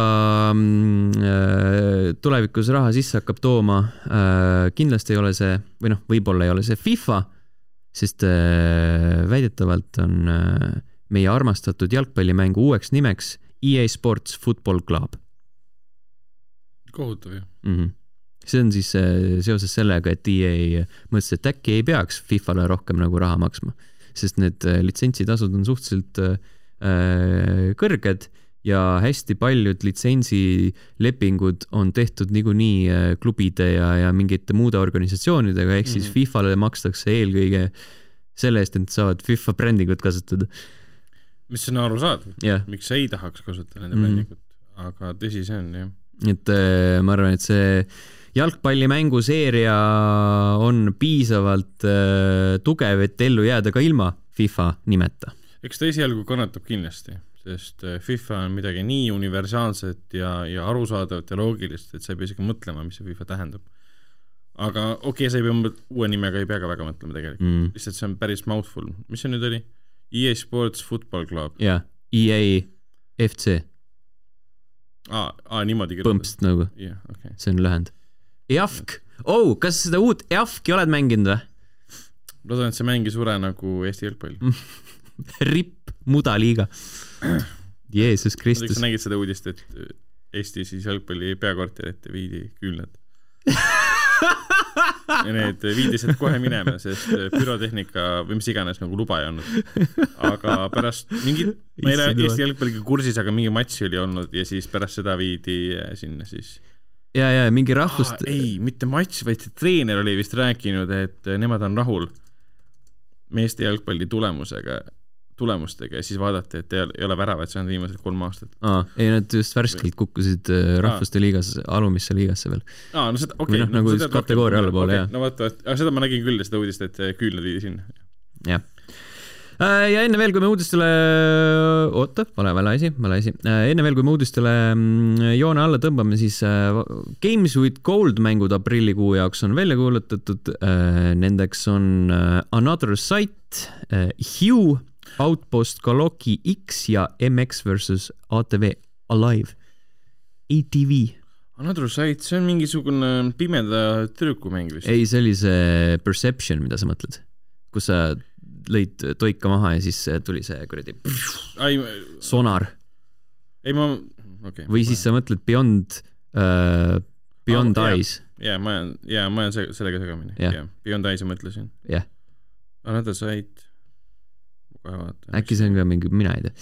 mm, äh, tulevikus raha sisse hakkab tooma, kindlasti ei ole see või noh, võib-olla ei ole see FIFA, sest äh, väidetavalt on äh, meie armastatud jalgpallimängu uueks nimeks EA Sports Football Club kohutav ju. mm. -hmm. see on siis äh, seoses sellega, et EA mõtles, et äkki ei peaks Fifale rohkem nagu raha maksma, sest need litsentsitasud on suhteliselt kõrged ja hästi paljud litsentsilepingud on tehtud niikuinii äh, klubide ja, ja mingite muude organisatsioonidega, ehk siis Mhm. Fifale makstakse eelkõige selle eest, et saavad FIFA brändingut kasutada. mis on arusaadav, jah, miks ei tahaks kasutada nende Mhm. brändingut, aga tõsi see on jah. et äh, ma arvan, et see jalgpallimänguseeria on piisavalt äh, tugev, et ellu jääda ka ilma FIFA nimeta. eks ta esialgu kannatab kindlasti, sest äh, FIFA on midagi nii universaalset ja, ja arusaadavat ja loogilist, et sa ei pea isegi mõtlema, mis see FIFA tähendab. aga okei okay,, sa ei pea uue nimega ei pea ka väga mõtlema tegelikult mm., lihtsalt see on päris mouthful, mis see nüüd oli? EA Sports Football Club, ja EA FC, aa, aa niimoodi põmps nagu, jah, okei okay.. see on lühend. EAFK, oh, kas seda uut EAFK-i oled mänginud või? loodan, et see mäng ei sure nagu Eesti jalgpall. ripp mudaliiga. Jeesus Kristus sa. nägid seda uudist, et Eesti siis jalgpalli peakorteri ette viidi küünlad? ja need viidi lihtsalt kohe minema, sest pürotehnika või mis iganes nagu luba ei olnud. aga pärast mingit, ma ei ole. Eesti jalgpalliga kursis, aga mingi matš oli olnud ja siis pärast seda viidi sinna siis ja, ja mingi ah, rahvust. ei, mitte matš, vaid see treener oli vist rääkinud, et nemad on rahul meeste jalgpalli tulemusega, tulemustega ja siis vaadati, et ei ole- väravaid saanud viimased kolm aastat. aa, ei nad just värskelt kukkusid äh, rahvuste liigas, alumisse liigasse veel. aa, no seda, okei Või noh, nagu seda tead kategooria allapoole, Okei, jah. no vot, aga seda ma nägin küll, seda uudist, et äh, küünlad viidi sinna. jah. ja enne veel, kui me uudistele, oota, vale, vale asi, vale asi. enne veel, kui me uudistele mm, joone alla tõmbame, siis äh, Games with Gold mängud aprillikuu jaoks on välja kuulutatud. Nendeks on äh, Another Sight, Hue, Outpost Kaloki X ja MX versus ATV Alive. ATV, Another Sight, see on mingisugune pimeda tüdrukumäng vist. ei, see oli see Perception, mida sa mõtled, kus sa lõid toika maha ja siis tuli see kuradi ei, sonar ei ma, okei okay.. või siis sa mõtled Beyond uh,, Beyond oh, jaa. Eyes, jaa, ma jään, jaa, ma se- sellega segamini. Jah. jah, Beyond Eyes'i mõtlesin. jah, Another Sight. Äkki see on ka mingi, mina ei tea.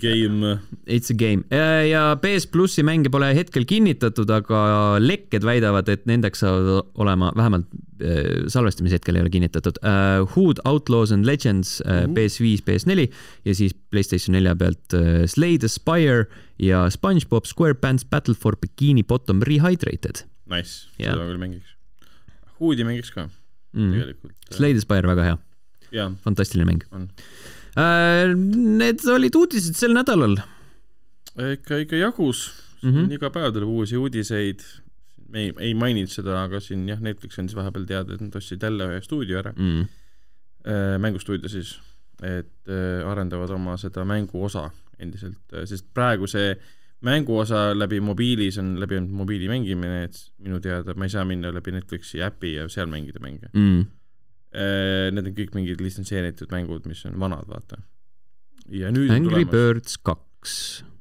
Game, It's a game ja PS plussi mänge pole hetkel kinnitatud, aga lekked väidavad, et nendeks saavad olema vähemalt äh, salvestamise hetkel ei ole kinnitatud uh,. Hood Outlaws and Legends uh, Mhm. PS5, PS4 ja siis Playstation nelja pealt uh, Slay the Spire ja SpongeBob SquarePants Battle for Bikini Bottom Rehydrated nice, seda küll mängiks. Hoodi mängiks ka mm.. tegelikult. Slay the Spire väga hea, fantastiline mäng uh,. Need olid uudised sel nädalal ikka, ikka jagus mm. -hmm. iga päev tuleb uusi uudiseid. me ei, ei maininud seda, aga siin jah, Netflix andis vahepeal teada, et nad ostsid jälle ühe stuudio ära, mm.. mängustuudio siis, et äh, arendavad oma seda mänguosa endiselt, sest praegu see mänguosa läbi mobiilis on läbi ainult mobiili mängimine, et minu teada ma ei saa minna läbi Netflixi äpi ja seal mängida mänge. Mm. Need on kõik mingid litsenseeritud mängud, mis on vanad, vaata. ja nüüd Angry tulemas Birds kaks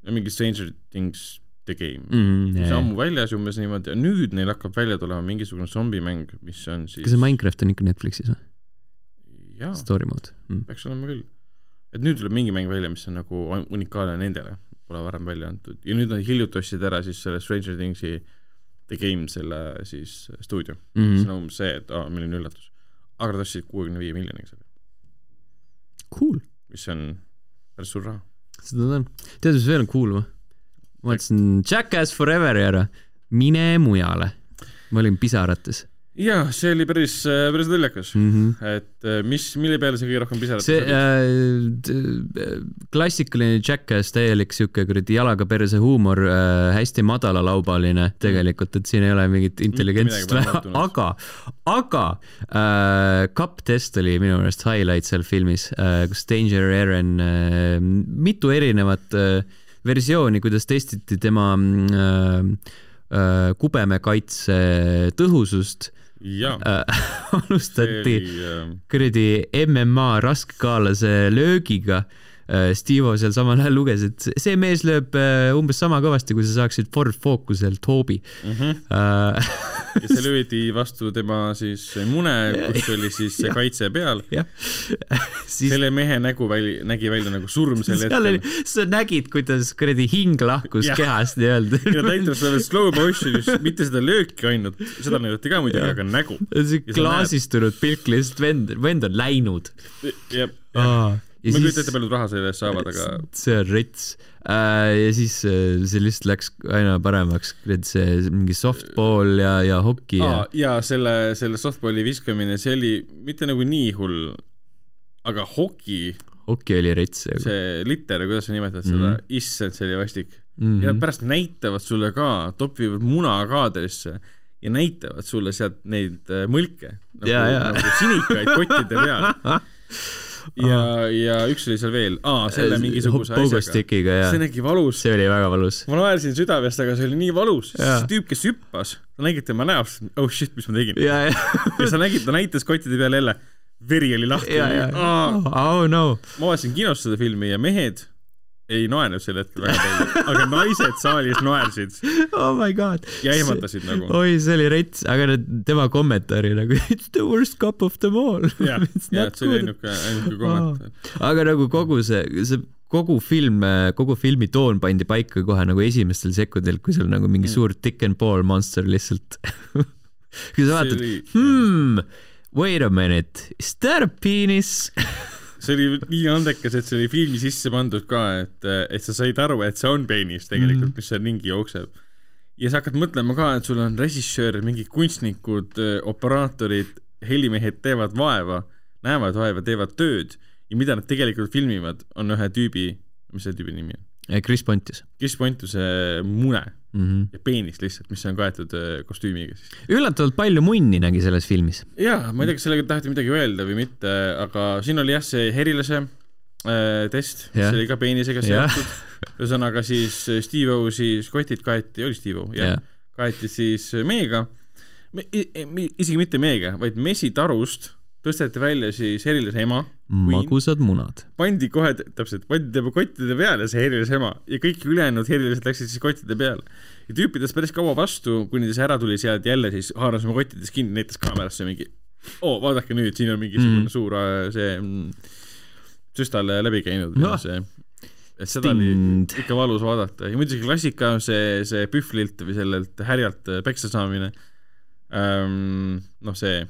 mingi Stranger Things The Game mm,, mis ammu väljas umbes niimoodi ja nüüd neil hakkab välja tulema mingisugune zombimäng, mis on siis kas see Minecraft on ikka Netflixis või? Story mode mm.. peaks olema küll. et nüüd tuleb mingi mäng välja, mis on nagu unikaalne nendele, pole varem välja antud ja nüüd nad hiljuti ostsid ära siis selle Stranger Thingsi The Game selle siis stuudio mm. -hmm. see on umbes see, et aa, milline üllatus. Aga nad ostsid kuuekümne viie miljoniga selle, Cool, mis on päris suur raha. seda ta on. tead, mis veel on cool või? ma mõtlesin Jackass Foreveri ära, mine mujale. ma olin pisarates jaa, see oli päris, päris naljakas mm. mm. -hmm. et äh, mis, mille peale sa kõige rohkem pisarates see äh,, klassikaline Jackass, täielik siuke kuradi jalaga perse huumor äh,, hästi madalalaubaline tegelikult, et siin ei ole mingit intelligentsust vaja aga, aga äh, Cup Test oli minu meelest highlight seal filmis äh,, kus Danger Aaron äh,, mitu erinevat äh, versiooni, kuidas testiti tema äh, äh, kubemekaitse tõhusust äh. alustati äh, kuradi MMA raskekaalase löögiga. Stivo seal samal ajal luges, et see- mees lööb äh, umbes sama kõvasti, kui sa saaksid Ford Focuselt hoobi mm. -hmm. äh,. ja see löödi vastu tema siis mune, kus oli siis see kaitse peal. jah, siis selle mehe nägu väli, nägi välja nagu surm sel hetkel., sa nägid, kuidas kuradi hing lahkus Jah. kehast nii-öelda. ja ta näitas selle slow motion'is mitte seda lööki ainult, seda näidati ka muidugi, Jah. aga nägu. see Ja klaasistunud pilk lihtsalt vend, vend on läinud. ja, ja ma ei kujuta ette, palju raha selle eest saavad, aga see on rets äh,. ja siis äh, see lihtsalt läks aina paremaks, see mingi softball ja, ja hoki ja ja selle, selle softballi viskamine, see oli mitte nagu nii hull, aga hoki, hoki oli rets. see litter, kuidas sa nimetad seda mm, -hmm. issand, see oli vastik. Mm ja nad pärast näitavad sulle ka, topivad muna kaadrisse ja näitavad sulle sealt neid äh, mõlke nagu, Ja, ja. nagu sinikaid kottide peal. ja, ja üks oli seal veel, aa, selle mingisuguse asjaga. See nägi valus. see oli väga valus. ma naersin südamest, aga see oli nii valus. See tüüp, kes hüppas, sa nägid tema näost, oh shit, mis ma tegin. ja, ja, ja sa nägid, ta näitas kottide peal jälle, veri oli lahti. ma oh no. vaatasin kinos seda filmi ja mehed ei naernud sel hetkel väga palju, aga naised saalis naersid oh my god. ja ehmatasid nagu. oi, see oli rets, aga need, tema kommentaari nagu it's the worst cup of them all. jah, see oli ainuke, ainuke kommentaar. aga nagu kogu see, see kogu film, kogu filmi toon pandi paika kohe nagu esimestel sekundil, kui sul nagu mingi Mm. suur Dick and Paul monster lihtsalt. kui sa vaatad, hmm, wait a minute, is that a penis? see oli nii andekas, et see oli filmi sisse pandud ka, et, et sa said aru, et see on peenis tegelikult mm, -hmm. mis seal ringi jookseb. ja sa hakkad mõtlema ka, et sul on režissöör, mingid kunstnikud, operaatorid, helimehed teevad vaeva, näevad vaeva, teevad tööd ja mida nad tegelikult filmivad, on ühe tüübi, mis selle tüübi nimi on? Chris Pontius Chris Pointuse mune mm. -hmm. ja peenis lihtsalt, mis on kaetud äh, kostüümiga siis. üllatavalt palju munni nägi selles filmis. jaa, ma ei tea, kas sellega taheti midagi öelda või mitte, aga siin oli jah, see herilase äh, test, mis oli ka peenisega seotud. ühesõnaga siis Steve-O siis kotid kaeti, oli Steve-O, jah jah, kaeti siis meega, isegi mitte meega, vaid mesitarust tõsteti välja siis herilase ema, magusad munad. pandi kohe, täpselt, pandi tema kottide peale see herilase ema ja kõik ülejäänud herilased läksid siis kottide peale. ja tüüp pidas päris kaua vastu, kuni ta siis ära tuli sealt jälle siis haaras oma kottidest kinni, näitas kaamerasse mingi oo, vaadake nüüd, siin on mingisugune Mm. suur äh, see mm, süstale läbi käinud Noh. see et seda oli ikka valus vaadata ja muidugi klassika, see, see pühvlilt või sellelt härjalt äh, peksa saamine noh, see,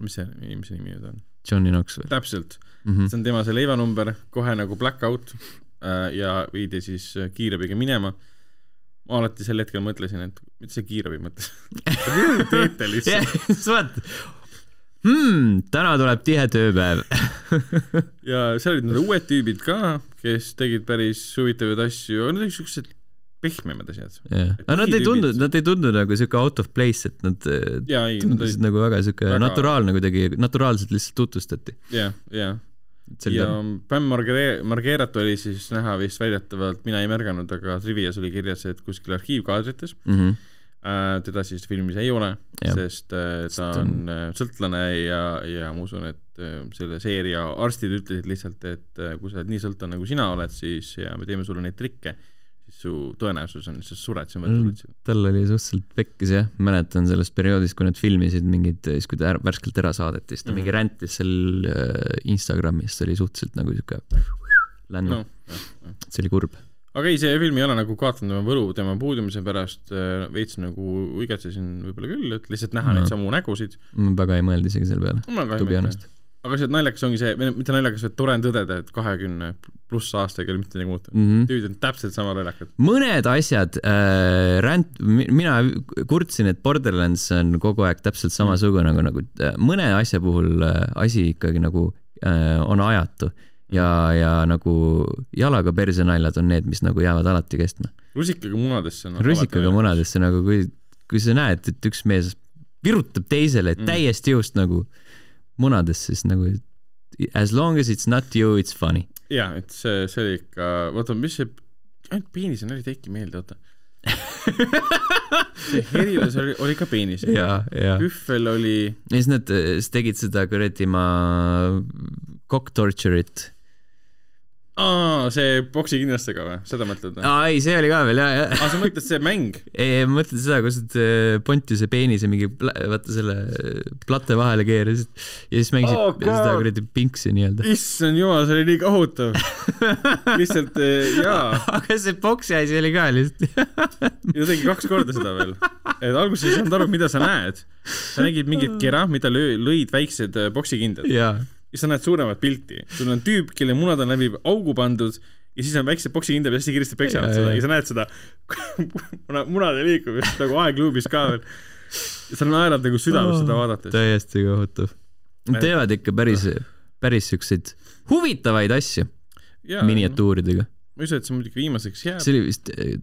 mis see inimese nimi nüüd on? Johnny Knoxville täpselt, mm. -hmm. see on tema see leivanumber, kohe nagu blackout äh, ja viidi siis äh, kiirabiga minema. ma alati sel hetkel mõtlesin, et mida see kiirabi mõtles? mida te teete lihtsalt? vaatad hmm,, täna tuleb tihe tööpäev. ja seal olid need uued tüübid ka, kes tegid päris huvitavaid asju, aga need olid siuksed pehmemad asjad. jah, aga nad ei tundunud, nad ei tundunud nagu siuke out of place, et nad äh, ja ei, tundusid olid, nagu väga siuke väga- naturaalne kuidagi, naturaalselt lihtsalt tutvustati. ja, ja, see ja Bam Margere-, Margerat oli siis näha vist väidetavalt, mina ei märganud, aga Trivias oli kirjas, et kuskil arhiivkaadrites mm. -hmm. äh, teda siis filmis ei ole, Jah. sest äh, ta on äh, sõltlane ja, ja ma usun, et äh, selle seeria arstid ütlesid lihtsalt, et äh, kui sa oled nii sõltlane, nagu sina oled, siis ja me teeme sulle neid trikke, siis su tõenäosus on, sa sured, mõtled mm.. tal oli suhteliselt pekkis jah, mäletan sellest perioodist, kui nad filmisid mingid, siis kui ta ära, värskelt ära saadeti, siis ta mm Mhm. -hmm. mingi rändis seal äh, Instagramis, see oli suhteliselt nagu siuke lännu no see oli kurb. aga ei, see film ei ole nagu kaotanud oma võlu tema puudumise pärast, veits nagu õigetsesin võib-olla küll, et lihtsalt näha No. neid samu nägusid. ma väga ei mõelnud isegi selle peale, be honest. Aga see naljakas ongi see, või mitte naljakas, vaid tore on tõdeda, et kahekümne pluss aastaga ei ole mitte midagi muutunud mm. Mm -hmm. -hmm. tüübid on täpselt sama naljakad. mõned asjad äh,, ränd, mina kurtsin, et Borderlands on kogu aeg täpselt samasugune nagu, nagu äh, mõne asja puhul äh, asi ikkagi nagu äh, on ajatu ja, ja nagu jalaga perse naljad on need, mis nagu jäävad alati kestma. rusikaga munadesse no,. rusikaga. munadesse nagu, kui, kui sa näed, et üks mees virutab teisele Mm. täiesti just nagu munadesse, siis nagu as long as it's not you, it's funny. jaa, et see, see oli ikka, oota, mis see, ainult peenise nali äkki meelde, oota. see herilas oli, oli ka peenis. Pühvel oli, ja siis nad äh, siis tegid seda kuradi ma cock torture'it. aa, see poksikindlastega või, seda mõtled või? aa ei, see oli ka veel ja, ja. aa, sa mõtled see mäng? ei, ma mõtlen seda, kus nad äh, Pontiuse peenise mingi, vaata selle äh, plate vahele keerasid ja siis mängisid Oh, oh, seda God. kuradi pinksi nii-öelda. issand jumal, see oli nii kohutav. lihtsalt eh, jaa, aga see boksi asi oli ka lihtsalt. ja tegi kaks korda seda veel. et alguses ei saanud aru, mida sa näed. sa nägid mingit kera, mida löö- lõid väiksed eh, poksikindad ja sa näed suuremat pilti. sul on tüüp, kelle munad on läbi augu pandud ja siis on väiksed poksikindad, mis hästi kiiresti peksavad seda jaa. ja sa näed seda muna- munade liikumist nagu aegluubis ka veel. sa naerad nagu südames seda vaadates. täiesti kohutav. Nad teevad ikka päris, päris siukseid huvitavaid asju miniatuuridega. ma ei usu, et see muidugi viimaseks jääb. see oli vist eh,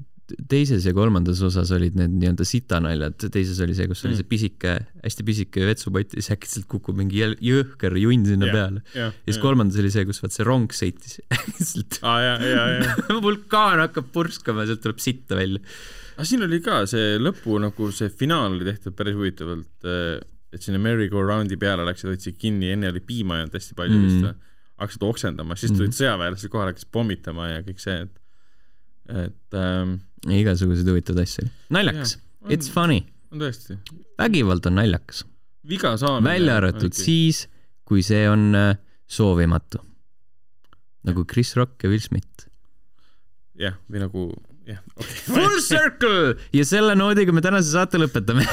teises ja kolmandas osas olid need nii-öelda sitanaljad, teises oli see, kus oli Mm. see pisike, hästi pisike vetsupott ja siis äkitselt kukub mingi jõhker junn sinna Jah, peale. ja ja siis kolmandas oli see, kus vaat see rong sõitis lihtsalt aa jaa, jaa, jaa. vulkaan hakkab purskama ja sealt tuleb sitta välja. aga siin oli ka see lõpu nagu see finaal oli tehtud päris huvitavalt, et sinna merry-go-round'i peale läksid, hoidsid kinni, enne oli piima jäänud hästi palju Mm. vist hakkasid oksendama, siis tulid mm sõjaväelased kohale, hakkasid pommitama ja kõik see, et, et ähm, igasuguseid huvitavaid asju. naljakas, on, it's funny, on tõesti, vägivald on naljakas, viga saamine. välja arvatud siis, kui see on äh, soovimatu. nagu Chris Rock ja Will Smith. jah, või nagu, jah, okei Full circle ja selle noodiga me tänase saate lõpetame.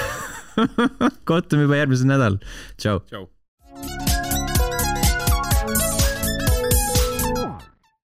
kohtume juba järgmisel nädalal, tšau.